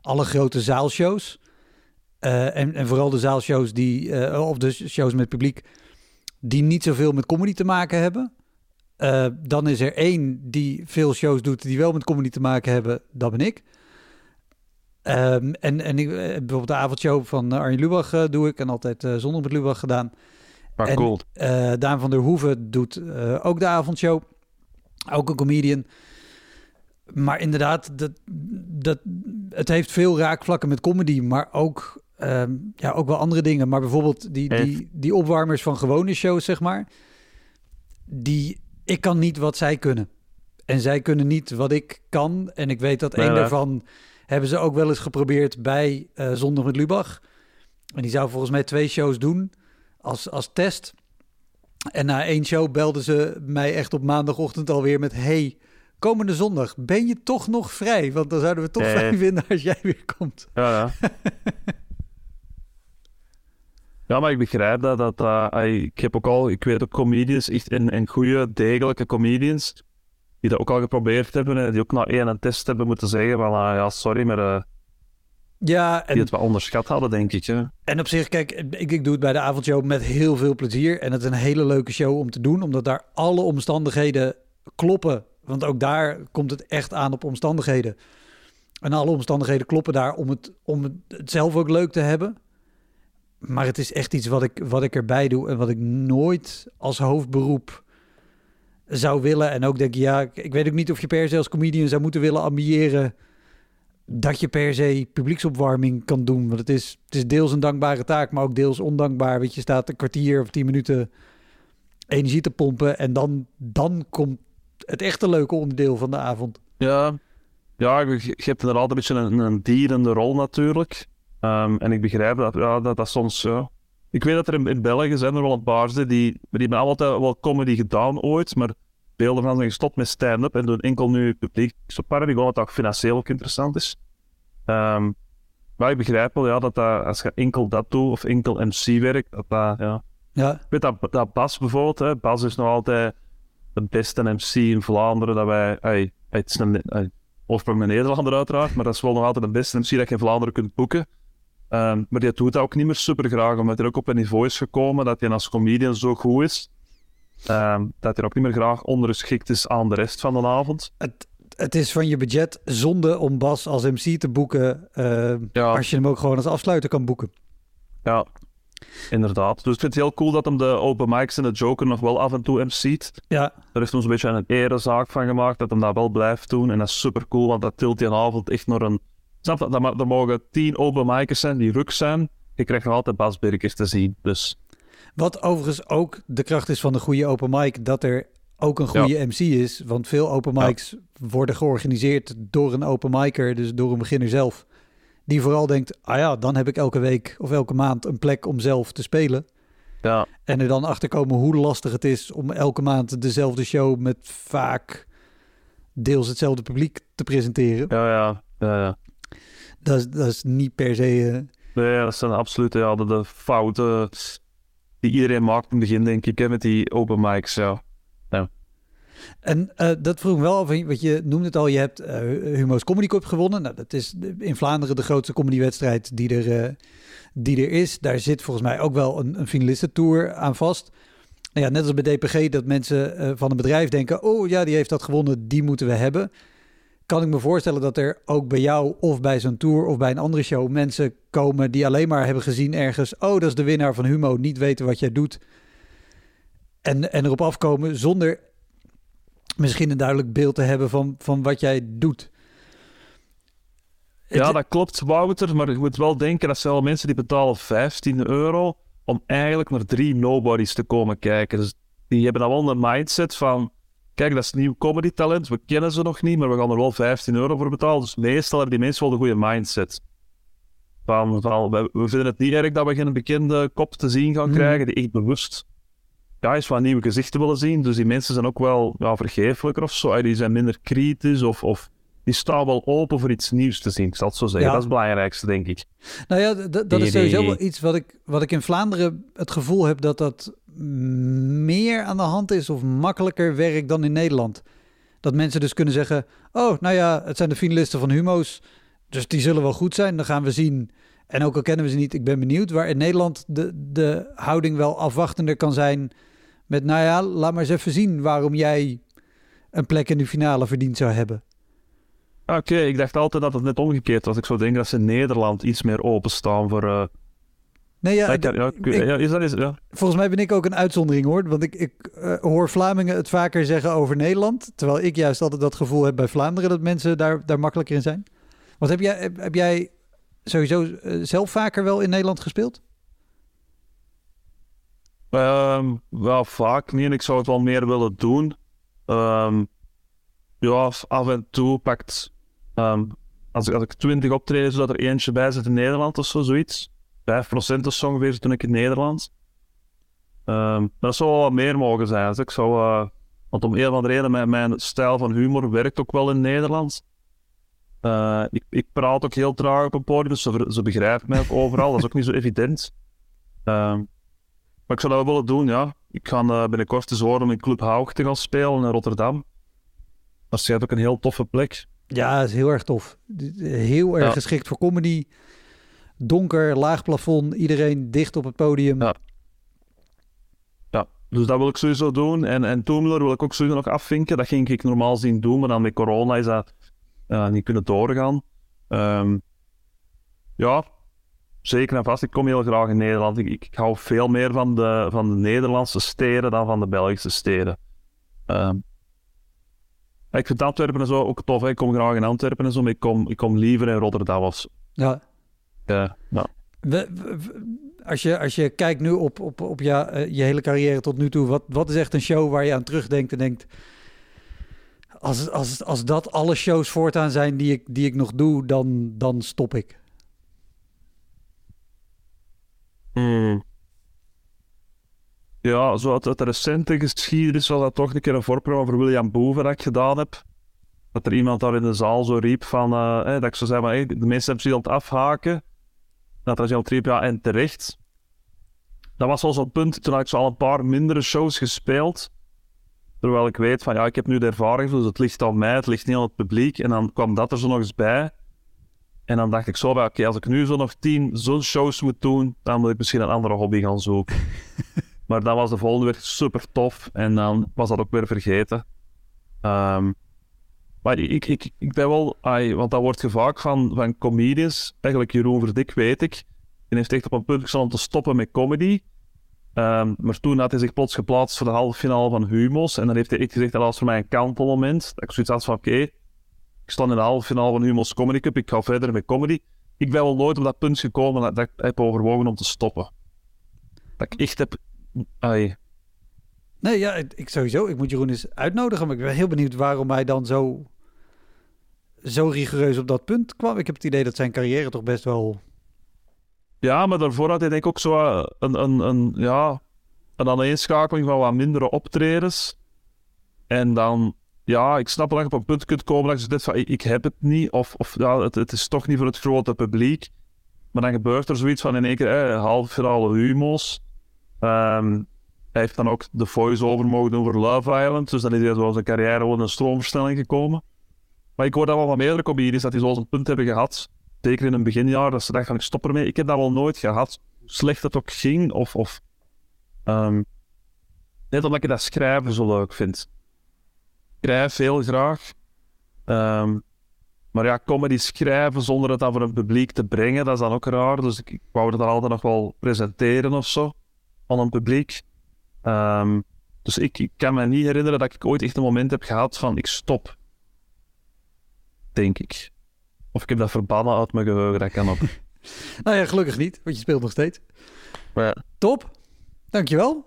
Speaker 1: alle grote zaalshows. Uh, en, en vooral de zaalshows die, uh, of de shows met publiek, die niet zoveel met comedy te maken hebben. Uh, dan is er één die veel shows doet die wel met comedy te maken hebben. Dat ben ik. Um, en en ik, eh, bijvoorbeeld de avondshow van Arjen Lubach doe ik. En altijd zonder met Lubach gedaan.
Speaker 2: Maar en, cool.
Speaker 1: Daan van der Hoeven doet ook de avondshow. Ook een comedian. Maar inderdaad, dat, dat, het heeft veel raakvlakken met comedy. Maar ook, um, ja, ook wel andere dingen. Maar bijvoorbeeld die, die, die opwarmers van gewone shows, zeg maar. Die ik kan niet wat zij kunnen. En zij kunnen niet wat ik kan. En ik weet dat één daarvan hebben ze ook wel eens geprobeerd bij uh, Zondag met Lubach. En die zou volgens mij twee shows doen als, als test. En na één show belden ze mij echt op maandagochtend alweer met... Hey, komende zondag, ben je toch nog vrij? Want dan zouden we toch fijn vinden als jij weer komt.
Speaker 2: Ja, ja. (laughs) Ja, maar ik begrijp dat. dat uh, ik heb ook al, ik weet ook comedians, echt en, en goede, degelijke comedians, die dat ook al geprobeerd hebben en die ook na één test hebben moeten zeggen van, uh, ja, sorry, maar uh,
Speaker 1: ja, en,
Speaker 2: die het wel onderschat hadden, denk ik. Hè?
Speaker 1: En op zich, kijk, ik, ik doe het bij de avondshow met heel veel plezier. En het is een hele leuke show om te doen, omdat daar alle omstandigheden kloppen. Want ook daar komt het echt aan op omstandigheden. En alle omstandigheden kloppen daar om het, om het zelf ook leuk te hebben maar het is echt iets wat ik, wat ik erbij doe en wat ik nooit als hoofdberoep zou willen. En ook denk, ja, ik weet ook niet of je per se als comedian zou moeten willen ambiëren dat je per se publieksopwarming kan doen. Want het is, het is deels een dankbare taak, maar ook deels ondankbaar. Weet je, staat een kwartier of tien minuten energie te pompen en dan, dan komt het echte leuke onderdeel van de avond.
Speaker 2: Ja, ja, je, je hebt inderdaad een beetje een, een dierende rol natuurlijk. Ehm, en ik begrijp dat, ja, dat dat soms... Ja. Ik weet dat er in, in België zijn er wel een paar die, die hebben altijd wel comedy gedaan ooit, maar veel van zijn gestopt met stand-up en doen enkel nu publiek parody, wat ook financieel ook interessant is. Ehm, maar ik begrijp wel ja, dat, dat als je enkel dat doet of enkel MC werkt, dat dat, ja...
Speaker 1: Ja,
Speaker 2: Ik weet dat, dat Bas bijvoorbeeld, hè, Bas is nog altijd de beste MC in Vlaanderen dat wij... Hey, het is een, hey, oorsprong een Nederlander uiteraard, maar dat is wel nog altijd de beste MC dat je in Vlaanderen kunt boeken. Ehm, maar die doet dat ook niet meer super graag, omdat hij ook op een niveau is gekomen dat hij als comedian zo goed is, ehm, dat hij ook niet meer graag ondergeschikt is aan de rest van de avond.
Speaker 1: het, het is van je budget zonde om Bas als MC te boeken. eh,
Speaker 2: Ja.
Speaker 1: Als je hem ook gewoon als afsluiter kan boeken.
Speaker 2: Ja, inderdaad. Dus ik vind het heel cool dat hem de open mics en de Joker nog wel af en toe MC't.
Speaker 1: Ja,
Speaker 2: Er is ons een beetje een erezaak van gemaakt dat hem dat wel blijft doen. En dat is super cool, want dat tilt die avond echt naar een. Snap? Dat Er mogen tien open mics zijn die ruk zijn. Je krijgt nog altijd Bas Birkers te zien. Dus
Speaker 1: Wat overigens ook de kracht is van een goede open mic, dat er ook een goede MC is. Want veel open
Speaker 2: Ja.
Speaker 1: mics worden georganiseerd door een open micer, dus door een beginner zelf. Die vooral denkt, ah ja, dan heb ik elke week of elke maand een plek om zelf te spelen.
Speaker 2: ja,
Speaker 1: En er dan achter komen hoe lastig het is om elke maand dezelfde show met vaak deels hetzelfde publiek te presenteren.
Speaker 2: ja, ja. ja, ja.
Speaker 1: Dat, is, dat is niet per se... eh,
Speaker 2: Nee, dat zijn absoluut ja, de, de fouten die iedereen maakt in het begin, denk ik, hè, met die open mics. Ja.
Speaker 1: En eh, dat vroeg me wel af, want je noemde het al, je hebt eh Humo's Comedy Cup gewonnen. Nou, dat is in Vlaanderen de grootste comedywedstrijd die er, eh, die er is. Daar zit volgens mij ook wel een, een finalistentour aan vast. Nou ja, net als bij DPG, dat mensen van een bedrijf denken... oh ja, die heeft dat gewonnen, die moeten we hebben. Kan ik me voorstellen dat er ook bij jou of bij zo'n tour of bij een andere show... mensen komen die alleen maar hebben gezien ergens... oh, dat is de winnaar van Humo, niet weten wat jij doet... En, en erop afkomen zonder misschien een duidelijk beeld te hebben van, van wat jij doet.
Speaker 2: ja, dat klopt, Wouter. Maar je moet wel denken, dat zijn wel mensen die betalen 15 euro om eigenlijk naar drie nobodies te komen kijken. Dus die hebben dan wel een mindset van... Kijk, dat is nieuw comedy talent. We kennen ze nog niet, maar we gaan er wel 15 euro voor betalen. Dus meestal hebben die mensen wel de goede mindset. Van, van, we, we vinden het niet erg dat we geen bekende kop te zien gaan
Speaker 1: Hmm.
Speaker 2: krijgen, die echt bewust ja, eens wat nieuwe gezichten willen zien. Dus die mensen zijn ook wel ja, vergeeflijker of zo. Die zijn minder kritisch of, of die staan wel open voor iets nieuws te zien. Ik zal het zo zeggen.
Speaker 1: Ja.
Speaker 2: Dat is het belangrijkste, denk ik.
Speaker 1: Nou ja, dat is sowieso wel iets wat ik, wat ik in Vlaanderen het gevoel heb dat dat meer aan de hand is of makkelijker werkt dan in Nederland. Dat mensen dus kunnen zeggen, oh, nou ja, het zijn de finalisten van Humo's, dus die zullen wel goed zijn, dan gaan we zien. En ook al kennen we ze niet, ik ben benieuwd. Waar in Nederland de, de houding wel afwachtender kan zijn met, nou ja, laat maar eens even zien waarom jij een plek in de finale verdiend zou hebben.
Speaker 2: Oké, ik dacht altijd dat het net omgekeerd was. Ik zou denken dat ze in Nederland iets meer openstaan voor... eh,
Speaker 1: Nee,
Speaker 2: ik- ik- ja, is dat is, ja.
Speaker 1: Volgens mij ben ik ook een uitzondering hoor. Want ik, ik eh, hoor Vlamingen het vaker zeggen over Nederland. Terwijl ik juist altijd dat gevoel heb bij Vlaanderen dat mensen daar, daar makkelijker in zijn. Want heb jij, heb, heb jij sowieso eh, zelf vaker wel in Nederland gespeeld?
Speaker 2: Ehm, wel vaak niet ik zou het wel meer willen doen. Ehm, ja, af en toe pakt... ehm, als, ik, als ik 20 optreden, zodat er eentje bij zit in Nederland of zo, zoiets. 5% of zo ongeveer toen ik in Nederland. Maar dat zou wel wat meer mogen zijn. Dus ik zou... eh, want om een of andere reden, mijn, mijn stijl van humor werkt ook wel in Nederland. Eh, ik, ik praat ook heel traag op een podium, dus ze, begrijpen mij overal. dat is ook niet zo evident. Maar ik zou dat wel willen doen, ja. Ik ga eh, binnenkort eens horen om in Club Haug te gaan spelen in Rotterdam. Dat schijnt ook een heel toffe plek.
Speaker 1: Ja, dat is heel erg tof. Heel erg
Speaker 2: Ja.
Speaker 1: geschikt voor comedy. Donker, laag plafond, iedereen dicht op het podium.
Speaker 2: Ja. Ja, dus dat wil ik sowieso doen. En, en Toomler wil ik ook sowieso nog afvinken. Dat ging ik normaal zien doen, maar dan met corona is dat eh, niet kunnen doorgaan. Ehm, ja, zeker en vast. Ik kom heel graag in Nederland. Ik, ik hou veel meer van de, van de Nederlandse steden dan van de Belgische steden. Ehm, ik vind Antwerpen en zo ook tof. hè. Ik kom graag in Antwerpen en zo, maar ik kom, ik kom liever in Rotterdam. Of zo.
Speaker 1: Ja.
Speaker 2: Ja, ja.
Speaker 1: We- we- we- als, je, als je kijkt nu op, op, op ja, eh, je hele carrière tot nu toe, wat, wat is echt een show waar je aan terugdenkt en denkt... als, als, als dat alle shows voortaan zijn die ik, die ik nog doe, dan, dan stop ik.
Speaker 2: Hmm. Ja, zo uit, uit de recente geschiedenis was dat toch een keer een voorprogramma voor William Boeven dat ik gedaan heb. Dat er iemand daar in de zaal zo riep van, eh, dat ik zo zei, maar, de mensen hebben zich aan het afhaken. Dat er iemand riep, ja, en terecht. Dat was wel zo'n punt, toen had ik zo al een paar mindere shows gespeeld. Terwijl ik weet van, ja, ik heb nu de ervaring, dus het ligt aan mij, het ligt niet aan het publiek. En dan kwam dat er zo nog eens bij. En dan dacht ik zo bij, oké, als ik nu zo nog tien zo'n shows moet doen, dan moet ik misschien een andere hobby gaan zoeken. (laughs) maar dan was de volgende weer super tof en dan was dat ook weer vergeten. Ehm, maar ik, ik, ik ben wel, ai, want dat wordt vaak van, van comedians, eigenlijk Jeroen Verdik weet ik, die heeft echt op een punt gestaan om te stoppen met comedy. Ehm, maar toen had hij zich plots geplaatst voor de halve finale van Humos. En dan heeft hij echt gezegd, dat was voor mij een kantelmoment. Dat ik zoiets had van, oké, ik sta in de halve finale van Humos Comedy Cup, ik ga verder met comedy. Ik ben wel nooit op dat punt gekomen dat, ik heb overwogen om te stoppen. Dat ik echt heb... Ai.
Speaker 1: Nee, ja, ik sowieso. Ik moet Jeroen eens uitnodigen. Maar ik ben heel benieuwd waarom hij dan zo, zo rigoureus op dat punt kwam. Ik heb het idee dat zijn carrière toch best wel...
Speaker 2: Ja, maar daarvoor had hij denk ik ook zo eh, een, een, een, ja, een aaneenschakeling van wat mindere optredens. En dan ja, ik snap dat je op een punt kunt komen dat je zegt van ik, heb het niet, of, of ja, het, is toch niet voor het grote publiek. Maar dan gebeurt er zoiets van in één keer, eh, half finale humo's. Um, hij heeft dan ook de voice-over mogen doen voor Love Island, dus dan is hij zijn carrière gewoon een stroomversnelling gekomen. Maar ik hoor dat wel van meerdere comedies dat die zoals een punt hebben gehad, zeker in een beginjaar, dat ze dachten van ik stop ermee. Ik heb dat wel nooit gehad, hoe slecht het ook ging, of, of um, net omdat ik dat schrijven zo leuk vind schrijf heel graag. Um, maar ja, comedy schrijven zonder het dan voor een publiek te brengen, dat is dan ook raar. Dus ik, ik wou het dan altijd nog wel presenteren of zo aan een publiek. Um, dus ik, ik, kan me niet herinneren dat ik ooit echt een moment heb gehad van ik stop. Denk ik. Of ik heb dat verbannen uit mijn geheugen, dat kan ook. (laughs)
Speaker 1: nou ja, gelukkig niet, want je speelt nog steeds.
Speaker 2: Maar ja.
Speaker 1: Top, dankjewel.